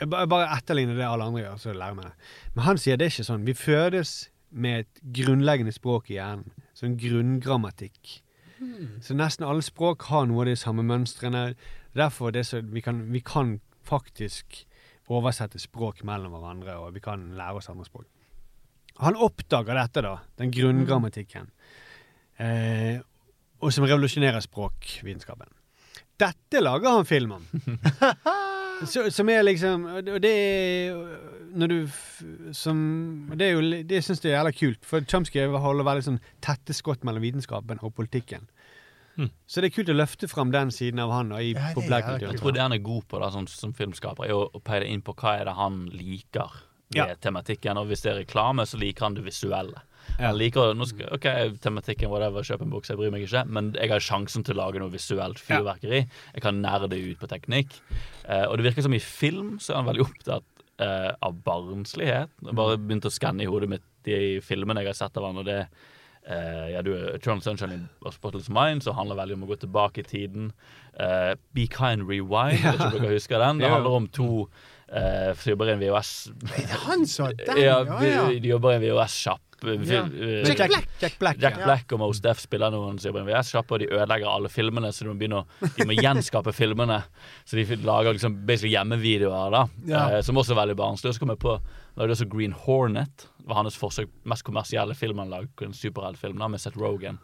S7: jeg bare etterligner det alle andre gjør, så lærer vi det. Men han sier det er ikke sånn. Vi fødes med et grunnleggende språk i hjernen. Sånn grunngrammatikk. Så nesten alle språk har noe av de samme mønstrene. Derfor det så, vi, kan, vi kan faktisk oversette språk mellom hverandre, og vi kan lære oss andre språk. Han oppdager dette, da, den grunngrammatikken, eh, og som revolusjonerer språkvitenskapen. Dette lager han film om. (laughs) Så, som er liksom Og det er når du som Det er jo Det syns jeg er jævla kult, for Chomsky holder veldig sånn tette skott mellom vitenskapen og politikken. Så det er kult å løfte fram den siden av han i
S2: Ja,
S7: populærkulturen.
S8: Jeg tror det han er god på da, som, som filmskaper, er å peile inn på hva er det han liker ved
S7: Ja.
S8: tematikken. Og hvis det er reklame, så liker han det visuelle.
S7: Ja.
S8: Han liker, nå skal, ok, tematikken, whatever, kjøp en bukse, jeg bryr meg ikke, men jeg har sjansen til å lage noe visuelt fyrverkeri. Jeg kan nære det ut på teknikk. Eh, og det virker som i film så er han veldig opptatt eh, av barnslighet. Jeg bare begynte å skanne i hodet mitt de filmene jeg har sett av han, og det Uh, ja, du, Eternal Sunshine of Spotless Mind, så handler veldig om å gå tilbake i tiden. Uh, Be Kind Rewind, jeg vet dere husker den. Det handler om to eh, som jobber i en VHS
S2: han sa den?
S8: ja,
S2: Ja,
S8: De jobber i en VHS-sjapp.
S2: Ja.
S7: Jack, Jack, Jack Black.
S8: Jack
S7: ja.
S8: Black og Mos Def spiller noen som jobber i en VHS-sjapp, og de ødelegger alle filmene, så de må begynne å de må gjenskape filmene. Så de lager liksom basically hjemmevideoer, da,
S2: Ja.
S8: eh, som også er veldig barnslig. Og så kom jeg på lagde også Green Hornet. Det var hans forsøk, mest kommersielle film han lagde, en superheltfilm med Seth Rogan.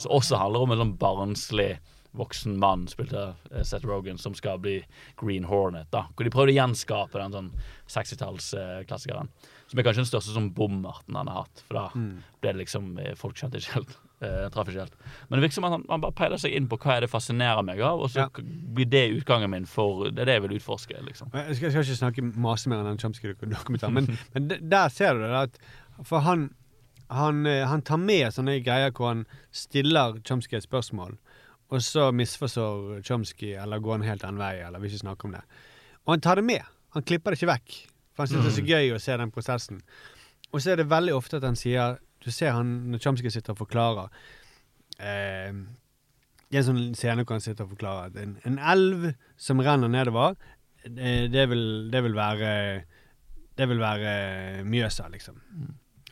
S8: Som også handler om en sånn barnslig voksen mann, spilte eh, Seth Rogan, som skal bli Green Hornet. da Hvor de prøvde å gjenskape den sånn 60-tallsklassikeren. Som er kanskje den største sånn bommerten han har hatt. For da ble det liksom eh, Folk skjønte ikke helt. Eh, traff ikke helt. Men det virker som at han, han bare peiler seg inn på hva er det fascinerer meg av, og så
S7: Ja.
S8: blir det utgangen min for Det er det jeg vil utforske, liksom.
S7: Jeg skal, jeg skal ikke snakke masse mer enn den Chomsky-dokumentaren, men, (laughs) men der ser du det. At, for han, han, eh, han tar med sånne greier hvor han stiller Chomsky et spørsmål, og så misforstår Chomsky eller går en helt annen vei, eller vil ikke snakke om det. Og han tar det med. Han klipper det ikke vekk. For han syns det er så gøy å se den prosessen. Og så er det veldig ofte at han sier Du ser han når Chomsky sitter og forklarer eh, Det er en sånn scene hvor han sitter og forklarer at en, en elv som renner nedover, det, det, vil, det vil være Det vil være Mjøsa, liksom.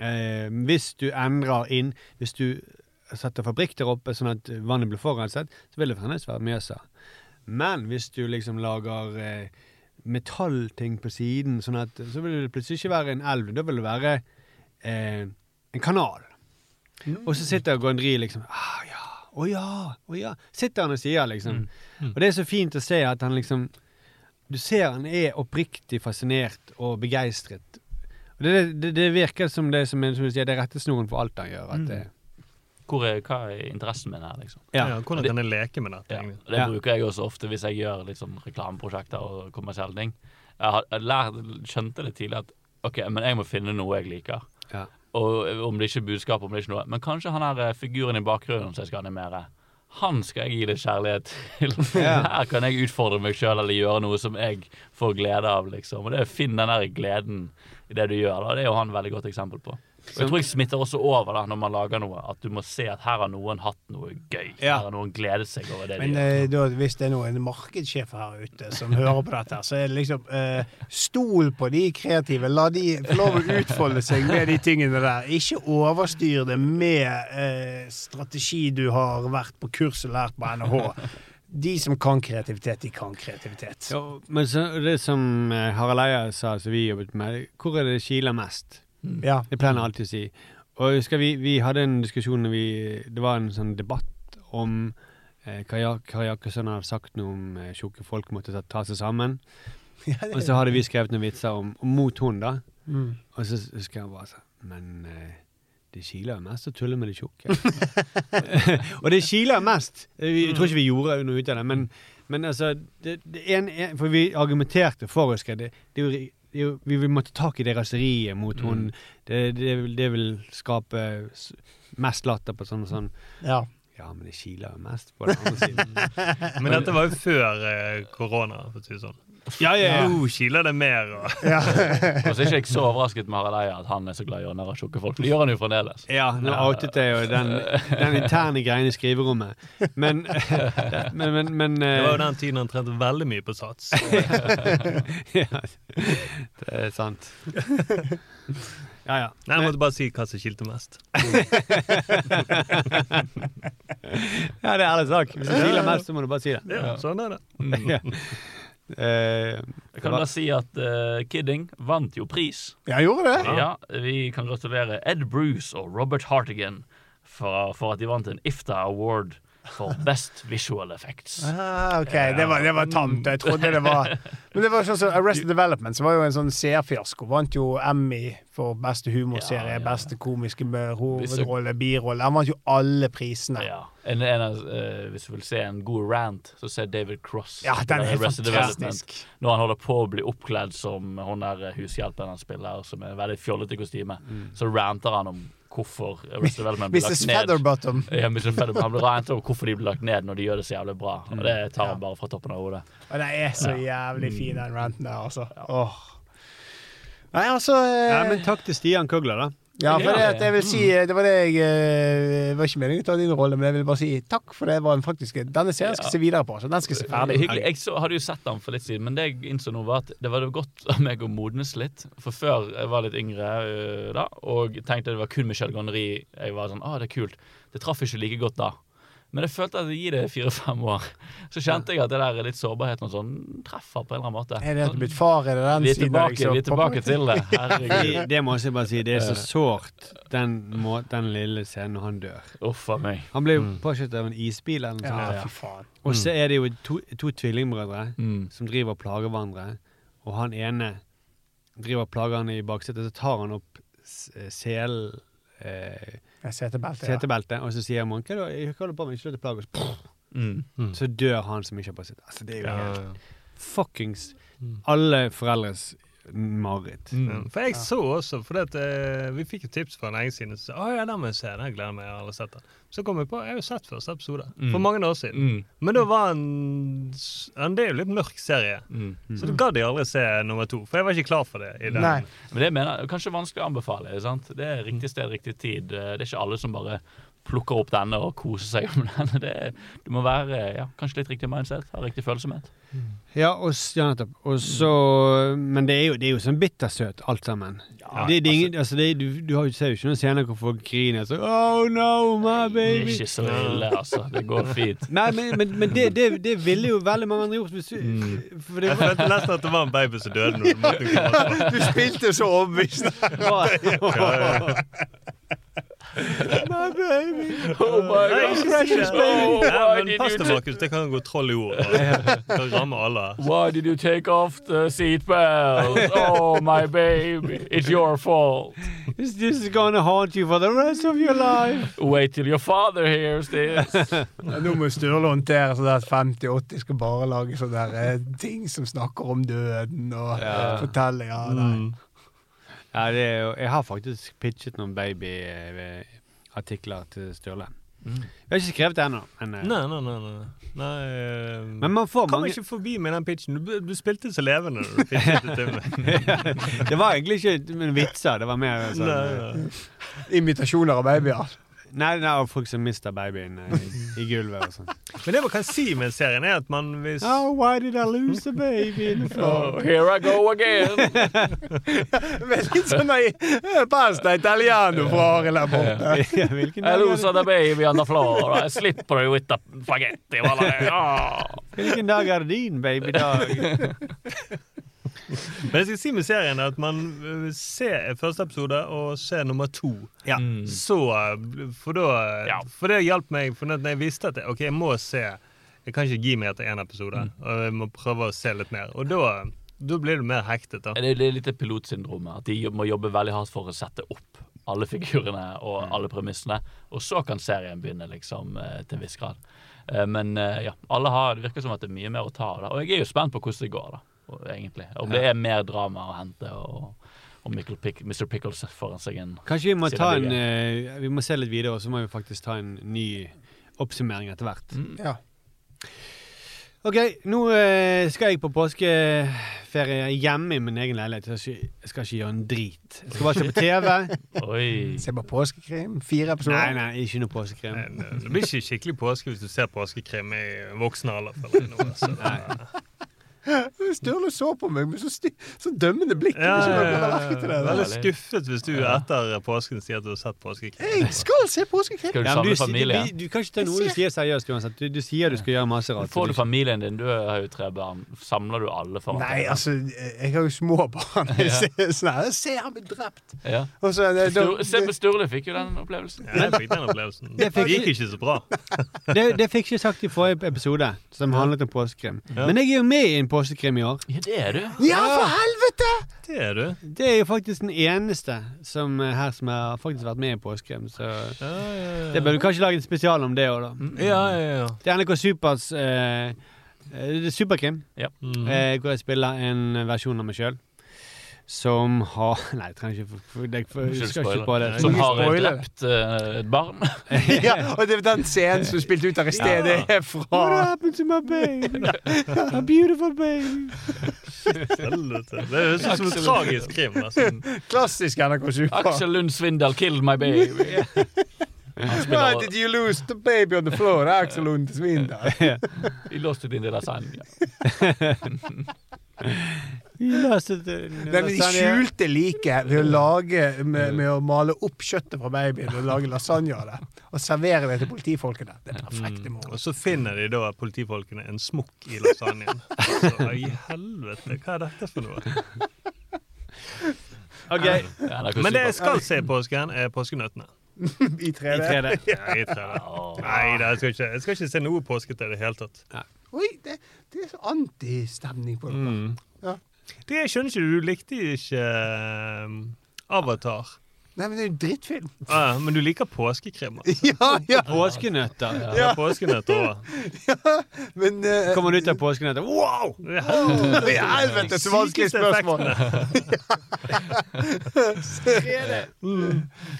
S7: Eh, hvis du endrer inn Hvis du setter fabrikk der oppe sånn at vannet blir forurenset, så vil det fremdeles være Mjøsa. Men hvis du liksom lager eh, metallting på siden, sånn at, så vil det plutselig ikke være en elv. Da vil det være eh, en kanal. Og så sitter Gondry liksom ah, ja, Å ja, å ja. Sitter han og sier, liksom. Og det er så fint å se at han liksom Du ser han er oppriktig fascinert og begeistret. Det, det, det virker som det som, som sier, det er rettesnoren for alt han gjør. At det,
S8: Hvor er, hva er interessen min her, liksom?
S7: ja.
S1: Ja, hvordan kan jeg leke med dette?
S8: Ja, det
S7: Ja.
S8: bruker jeg også ofte hvis jeg gjør liksom, reklameprosjekter og kommersielle ting. Jeg har jeg lært, skjønte det tidlig at OK, men jeg må finne noe jeg liker.
S7: Ja.
S8: Og om det ikke er budskap, om det ikke er noe Men kanskje han her eh, figuren i bakgrunnen som jeg skal animere, han skal jeg gi litt kjærlighet til. (laughs)
S7: Ja. (laughs)
S8: Her kan jeg utfordre meg sjøl eller gjøre noe som jeg får glede av, liksom. Og det er finne den der gleden i det du gjør. da Det er jo han et veldig godt eksempel på. Og jeg tror jeg smitter også over da når man lager noe, at du må se at her har noen hatt noe gøy.
S7: Ja.
S8: Her har noen gledet seg over det
S2: Men
S8: de gjør.
S2: eh, da, hvis det er noen markedssjef her ute som hører på dette, så er det liksom eh, Stol på de kreative. La de få lov å utfolde seg med de tingene der. Ikke overstyr det med eh, strategi du har vært på kurs og lært på NHH. De som kan kreativitet, de kan kreativitet.
S7: Ja, men så, det som eh, Harald Eia sa, som vi jobbet med, hvor er det kiler mest?
S2: Ja.
S7: Det pleier han alltid å si. Og jeg husker vi, vi hadde en diskusjon vi Det var en sånn debatt om eh, Jakkesson hadde sagt noe om eh, tjukke folk måtte ta, ta seg sammen. (laughs) Og så hadde vi skrevet noen vitser om, om mot hun, da.
S2: Mm.
S7: Og så husker jeg bare sånn Men eh, det kiler jo mest å tulle med de tjukke. (laughs) (laughs) og det kiler mest. Vi- Jeg tror ikke vi gjorde noe ut av det, men, men altså det, det en, en, For vi argumenterte for husker jeg. Det, det vi vil måtte ta tak i det raseriet mot hun. Det, det, det vil skape mest latter på sånn og sånn.
S2: Ja.
S7: Ja, men det kiler mest på den andre siden. (laughs)
S1: Men dette var jo før eh, korona, for å si det sånn.
S7: Ja, ja, ja.
S1: Nå kiler det mer. Og. (laughs)
S8: Og så er ikke jeg så overrasket med Harald Eia at han er så glad i å narre tjukke folk. Det gjør han jo fremdeles.
S7: Ja, nå outet jeg jo den, den interne greien i skriverommet. Men, (laughs) men, men, men
S1: Det var jo
S7: eh,
S1: den tiden han trente veldig mye på sats. (laughs)
S7: ja, det er sant. Ja, ja.
S1: Nei, Jeg måtte bare si hva som kilte mest.
S7: Ja, det er ærlig sak. Hvis du kiler mest, så må du bare si det.
S1: Ja, sånn er det.
S7: Eh,
S8: Jeg kan bare si at uh, Kidding vant jo pris.
S2: ja, gjorde det?
S8: Ja, Vi kan gratulere Ed Bruce og Robert Hartigan for, for at de vant en IFTA Award for Best Visual Effects.
S2: Ah, ok, det var, det var tamt. Jeg trodde det var Men det var sånn som Arrested Development, som var jo en sånn seerfiasko. Vant jo Emmy for beste humorserie,
S8: Ja, ja.
S2: beste komiske hovedrolle, birolle. Han vant jo alle prisene.
S8: Ja. En, en, eh, hvis du vil se en god rant, så se David Cross.
S2: Ja, den er
S8: Arrested
S2: fantastisk.
S8: Når han holder på å bli oppkledd som hun der eh, hushjelpen han spiller, som er veldig fjollete kostyme, så ranter han om hvorfor Arrested Development
S2: ble
S8: lagt ned.
S2: Featherbottom.
S8: Ja, Mrs. Featherbottom. Han blir rantet over hvorfor de blir lagt ned når de gjør det så jævlig bra. Og det tar han bare fra toppen av hodet.
S2: Og den er så jævlig fin, den ranten der, altså. Åh. Nei, altså eh,
S7: ja, men takk til Stian Kugler da.
S2: Ja, for det, jeg vil si Det var det jeg eh, var ikke meningen å ta din rolle, men jeg vil bare si takk for det. var en faktisk Denne serien skal jeg se videre på, så den skal jeg se ferdig.
S8: Hyggelig. Jeg så, hadde jo sett den for litt siden, men det jeg innså nå, var at det var godt av meg å modnes litt. For før jeg var litt yngre øh, da, og tenkte det var kun Michel Gondry jeg var sånn Å, det er kult. Det traff ikke like godt da. Men jeg følte at det gir det fire-fem år. Så kjente jeg at det der litt sårbarheten og sånn treffer på en eller annen måte.
S2: Er det at du er blitt far? Er det den
S8: Vi er tilbake, vi er tilbake til det. (laughs) Herregud.
S7: Det, må jeg bare si. Det er så sårt, den, må, den lille scenen når han dør.
S8: Uff a meg.
S7: Han ble jo påkjørt av en isbil eller noe
S2: Ja,
S7: sånt.
S2: Ja.
S7: Og så er det jo to, to tvillingbrødre
S8: Mm.
S7: som driver og plager hverandre. Og han ene driver og plager han i baksetet, så tar han opp selen sel... Eh,
S2: Jeg setter beltet, ja.
S7: setebeltet, og så sier man hva da, hva holder du på med, ikke slutt å plage oss.
S8: Mm.
S7: Så dør han som ikke har på sitt. Altså, det er jo
S1: Ja,
S7: helt
S1: ja.
S7: fuckings alle foreldres mareritt.
S1: Mm. For jeg så også, for det at, eh, vi fikk jo tips fra en lenge siden. Så, ja, den må jeg se, den gleder meg, jeg har aldri sett den. Så kom jeg på, jeg har jo sett første episode,
S8: Mm.
S1: for mange år siden.
S8: Mm.
S1: Men da var en, ja, Det er jo litt mørk serie.
S8: Mm.
S1: Så da gadd jeg aldri se nummer to, for jeg var ikke klar for det. i den.
S2: Nei.
S8: Men det mener jeg kanskje vanskelig å anbefale. Sant? Det er riktig sted, riktig tid. Det er ikke alle som bare plukker opp denne og koser seg med (laughs) denne. Det, du må være ja, kanskje litt riktig mindset, ha riktig følsomhet.
S7: Ja, og, ja nettopp. Og så Men det er jo, det er jo sånn bittersøt, alt sammen. det, det er ingen, altså det, du, du har jo, ser jo ikke noen scener hvor folk griner sånn Oh no, my baby!
S8: Det er ikke så ille, altså. Det går fint.
S7: Nei, men, men, men det, det, det ville jo veldig mange andre gjort. Hvis, du- for det
S1: Jeg
S7: var,
S1: nesten at det var en baby som døde nå. Du måtte. (laughs)
S2: Du spilte så overbevisende.
S7: My baby.
S8: Oh my God.
S1: det.
S8: Oh,
S1: Ja, men pass deg, Markus. Det kan gå troll i ord. (laughs) Det rammer alle.
S8: Why did you take off the seatbelt? Oh, my baby. It's your fault.
S7: This, this is gonna haunt you for the rest of your life.
S8: Wait till your father hears this.
S2: Nå må Sturle håndtere sånn at 50-80 skal bare lage sånne eh, ting som snakker om døden og ja, nei.
S1: Mm.
S7: Ja, jo, jeg har faktisk pitchet noen babyartikler til Sturle. Vi har ikke skrevet det ennå, men, eh,
S1: Nei, nei, nei. nei. nei uh,
S7: men man får
S1: Kom
S7: mange
S1: ikke forbi med den pitchen. Du, du spilte så levende du (laughs) det
S7: var egentlig ikke vitser, det var mer sånn
S1: nei.
S2: Imitasjoner av babyer.
S7: Nei, nei, og folk som mister babyen eh, i, i gulvet og sånn. (laughs)
S1: Men det man kan si med serien, er at man hvis
S7: Oh, why did I lose a baby in the (laughs) floor?
S8: Oh, here I go again. (laughs)
S2: Veldig sånn eh, pasta italiano fra Arild der borte.
S8: I lose
S7: er det,
S8: the baby on the floor. I slippery with the spaghetti.
S7: Hvilken dag er din babydag?
S1: Men jeg skal si med serien er at man øh, ser første episode og ser nummer to.
S7: Ja.
S8: Mm.
S1: Så øh, For da
S8: Ja.
S1: For det hjalp meg. For når jeg visste at jeg, ok, jeg må se Jeg kan ikke gi meg etter én episode.
S8: Mm.
S1: Og jeg må prøve å se litt mer. Og da, da blir du mer hektet. da
S8: Det er- litt pilotsyndromet. At de må jobbe veldig hardt for å sette opp alle figurene og
S1: Mm.
S8: alle premissene. Og så kan serien begynne, liksom, eh, til en viss grad. Eh, Men eh, ja, alle har, det virker som at det er mye mer å ta av. Og jeg er jo spent på hvordan det går, da. Og- Egentlig. Om det er mer drama å hente, og og Pick, Mr. Pickles foran seg en
S7: Kanskje vi må ta en eh, Vi må se litt videre, og så må vi faktisk ta en ny oppsummering etter hvert.
S8: Mm.
S2: Ja.
S7: Ok, nå uh, skal jeg på påskeferie hjemme i min egen leilighet. Jeg skal, ikke, jeg skal ikke gjøre en drit. Jeg skal bare se på TV. (laughs)
S8: Oi.
S2: Se på påskekrim. Fire episoder.
S7: Nei, nei, ikke noe påskekrim.
S1: Øh, Det blir ikke skikkelig påske hvis du ser påskekrim i voksen alder. jeg så det- (laughs)
S2: Sturle så på meg med så, så dømmende blikk.
S1: Ja, ja, ja. Veldig skuffet hvis du etter påsken sier at du har sett påskekrim.
S2: Jeg skal se påskekrim!
S8: Skal du samle
S7: du, du, du kan ikke ta noe du sier seriøst uansett. Du, du sier du skal gjøre masse rart.
S8: Får du familien din, du har jo tre barn, samler du alle for
S2: Nei, altså, jeg har jo små barn. (laughs) Sånn Se, han blir drept!
S8: ja.
S2: Og så, da-
S8: Stur, Se på Sturle fikk jo den opplevelsen.
S1: Ja, jeg fikk den opplevelsen.
S7: Det
S1: Det gikk ikke så bra. (laughs)
S7: Det, det fikk ikke sagt i forrige episode, som handlet om påskekrim.
S1: Ja.
S7: Men jeg er jo med i en påskekrim i år.
S8: Ja, det er du.
S2: Ja, for helvete!
S1: Det er du.
S7: Det er jo faktisk den eneste som eh, her som har faktisk vært med i påskekrim. Så
S1: Ja, ja, ja.
S7: det bør du kanskje lage en spesial om det òg, da.
S1: Ja, ja, ja.
S7: Det er NRK Supers eh, Superkrim, er Superkrim,
S1: Mm.
S7: eh, hvor jeg spiller en versjon av meg sjøl. Som har (laughs) Nei, jeg trenger ikke for, jeg, for, jeg skal ikke på det.
S8: Som har drept eh, et barn. (laughs)
S2: Ja, og det er den scenen som spilte ut her i sted, det er
S7: What happened to my baby? (laughs) A beautiful baby.
S1: Helvete. Det høres ut som en tragisk krim. Altså.
S2: klassisk NRK Super.
S8: Aksel Lund Svindal killed my baby.
S2: Why did you lose the baby on the floor? Axel Lund Svindal.
S8: He lost it in the lasagna.
S2: De skjulte liket ved å lage med, med å male opp kjøttet fra babyen og lage lasagne av det. Og servere det til politifolkene. Det er perfekte
S1: Mm.
S2: mål.
S1: Og så finner de da politifolkene en smokk i lasagnen. Så i helvete, hva er dette for noe? (laughs)
S7: OK.
S1: Men det jeg skal se (laughs) i påsken, er påskenøttene.
S2: I (laughs)
S7: I
S2: 3D.
S7: 3D.
S1: Ja. Nei, da, jeg, jeg skal ikke se noe påskete i det hele tatt.
S2: Oi, det, det er så antistemning på det.
S1: Mm.
S2: Ja.
S1: Det jeg skjønner ikke, du likte ikke eh, Avatar.
S2: Nei, men det er jo en drittfilm.
S1: Ah, men du liker påskekrim. altså. (laughs)
S2: Ja, ja,
S7: Påskenøtter.
S1: Ja. Påskenøtter også. (laughs)
S2: ja, men uh,
S7: Kommer du ut av påskenøtter? Wow! (laughs)
S2: I helvete, så vanskelig spørsmål!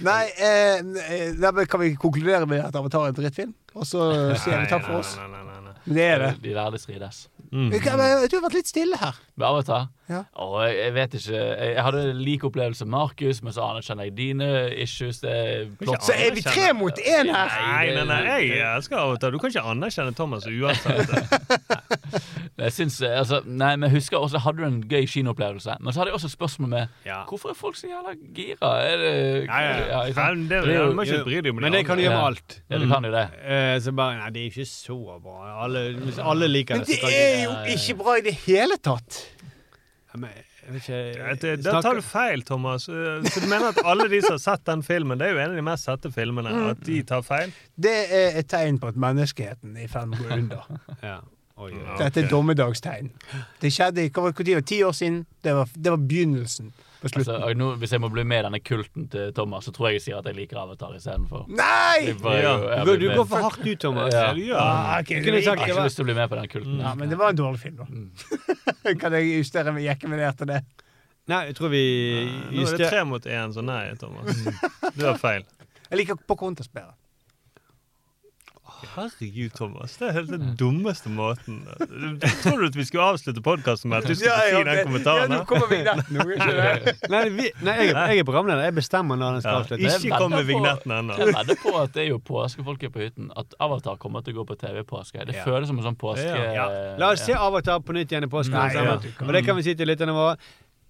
S2: Nei, eh, eh, kan vi konkludere med at Avatar er en drittfilm? Og så sier vi takk for oss.
S1: Nei, nei, nei, nei.
S2: Det er det.
S8: De lærde strides.
S1: Mm.
S2: Du har vært litt stille her.
S8: Med Avatar?
S2: Ja.
S8: Og jeg, vet ikke. Jeg, hadde lik opplevelse med Markus, men så anerkjenner jeg dine issues. Det er plott.
S2: Så er vi tre mot én her.
S1: Nei, nei, nei, jeg elsker til Du kan ikke anerkjenne Thomas uansett. (laughs)
S8: Jeg syns, eh, altså, nei, men jeg husker også hadde du en gøy kinoopplevelse. Men så hadde jeg også spørsmål med
S7: Ja.
S8: hvorfor er folk så jævla gira? Er det,
S7: Ja, ja, ja.
S1: Nei, det,
S8: Det
S1: du må ikke bry deg om
S7: Men det kan du gjøre med
S8: Ja.
S7: alt.
S8: Ja, du kan jo det.
S7: Eh, så bare Nei, det er ikke så bra. Alle, hvis alle liker
S2: Men
S7: det, Men
S2: det er jo ikke bra i det hele tatt.
S7: Ja, men, ikke
S1: Det- Da tar du feil, Thomas. Eh, Så du mener at alle de som har sett den filmen, det er jo en av de mest sette filmene, at de tar feil?
S2: Det er et tegn på at menneskeheten er i ferd med å gå under.
S7: Ja. Oi.
S2: Dette er dommedagstegn. Det skjedde hva var det, ti år siden. Det var, det var begynnelsen på
S8: Altså, og nå, hvis jeg må bli med i denne kulten til Thomas, så tror jeg jeg sier at jeg liker Avatar istedenfor.
S2: Nei!
S8: Bare-
S1: Ja.
S8: jo,
S7: Du,
S8: med.
S7: går for hardt ut, Thomas.
S8: Ja.
S1: Ja.
S2: Ah, ok,
S7: kunne sagt-
S8: Jeg har ikke lyst til å bli med på den kulten.
S2: ja, men det var en dårlig film, da.
S8: Mm. (laughs)
S2: kan jeg justere meg jekken ned til det?
S7: Nei, jeg tror vi
S1: Nå er det tre mot én, så nei, Thomas. Du har feil.
S2: Jeg liker på bedre.
S1: Herregud, Thomas. Det er helt den dummeste måten. Tror du at vi skulle avslutte podkasten med at du skulle si den kommentaren?
S2: Ja, nå kommer vignetten. (laughs)
S7: Nei, vi, nei jeg, jeg er programleder. Jeg bestemmer når den skal
S1: Ja,
S7: avsluttes.
S1: ikke kom med vignetten ennå.
S8: Jeg vedder på at det er jo påskefolket på hytten. At Avatar kommer til å gå på TV i påske. Det føles som en sånn påske...
S7: La oss se Avatar på nytt igjen i påsken.
S2: Nei,
S7: sammen. Og det kan vi si til lytterne våre.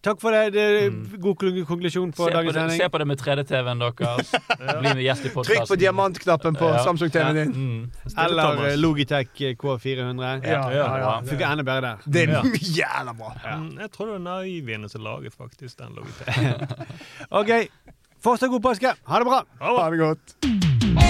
S7: Takk for det. det er god konklusjon på
S8: Se
S7: dagens
S8: det, se på det med 3D-TV-en deres. (laughs) Bli med gjest i podkasten.
S2: Trykk på diamantknappen på
S8: Ja.
S2: Samsung-TV-en din.
S8: Mm.
S7: Eller
S1: Thomas.
S7: Logitech K400.
S2: Ja, ja, ja.
S7: Funker enda bedre der.
S2: Det er jævla bra.
S1: Mm, Jeg tror det er Naivine som laget faktisk den Logitech. (laughs)
S7: OK. Fortsatt god påske. Ha det bra.
S2: Ha det godt.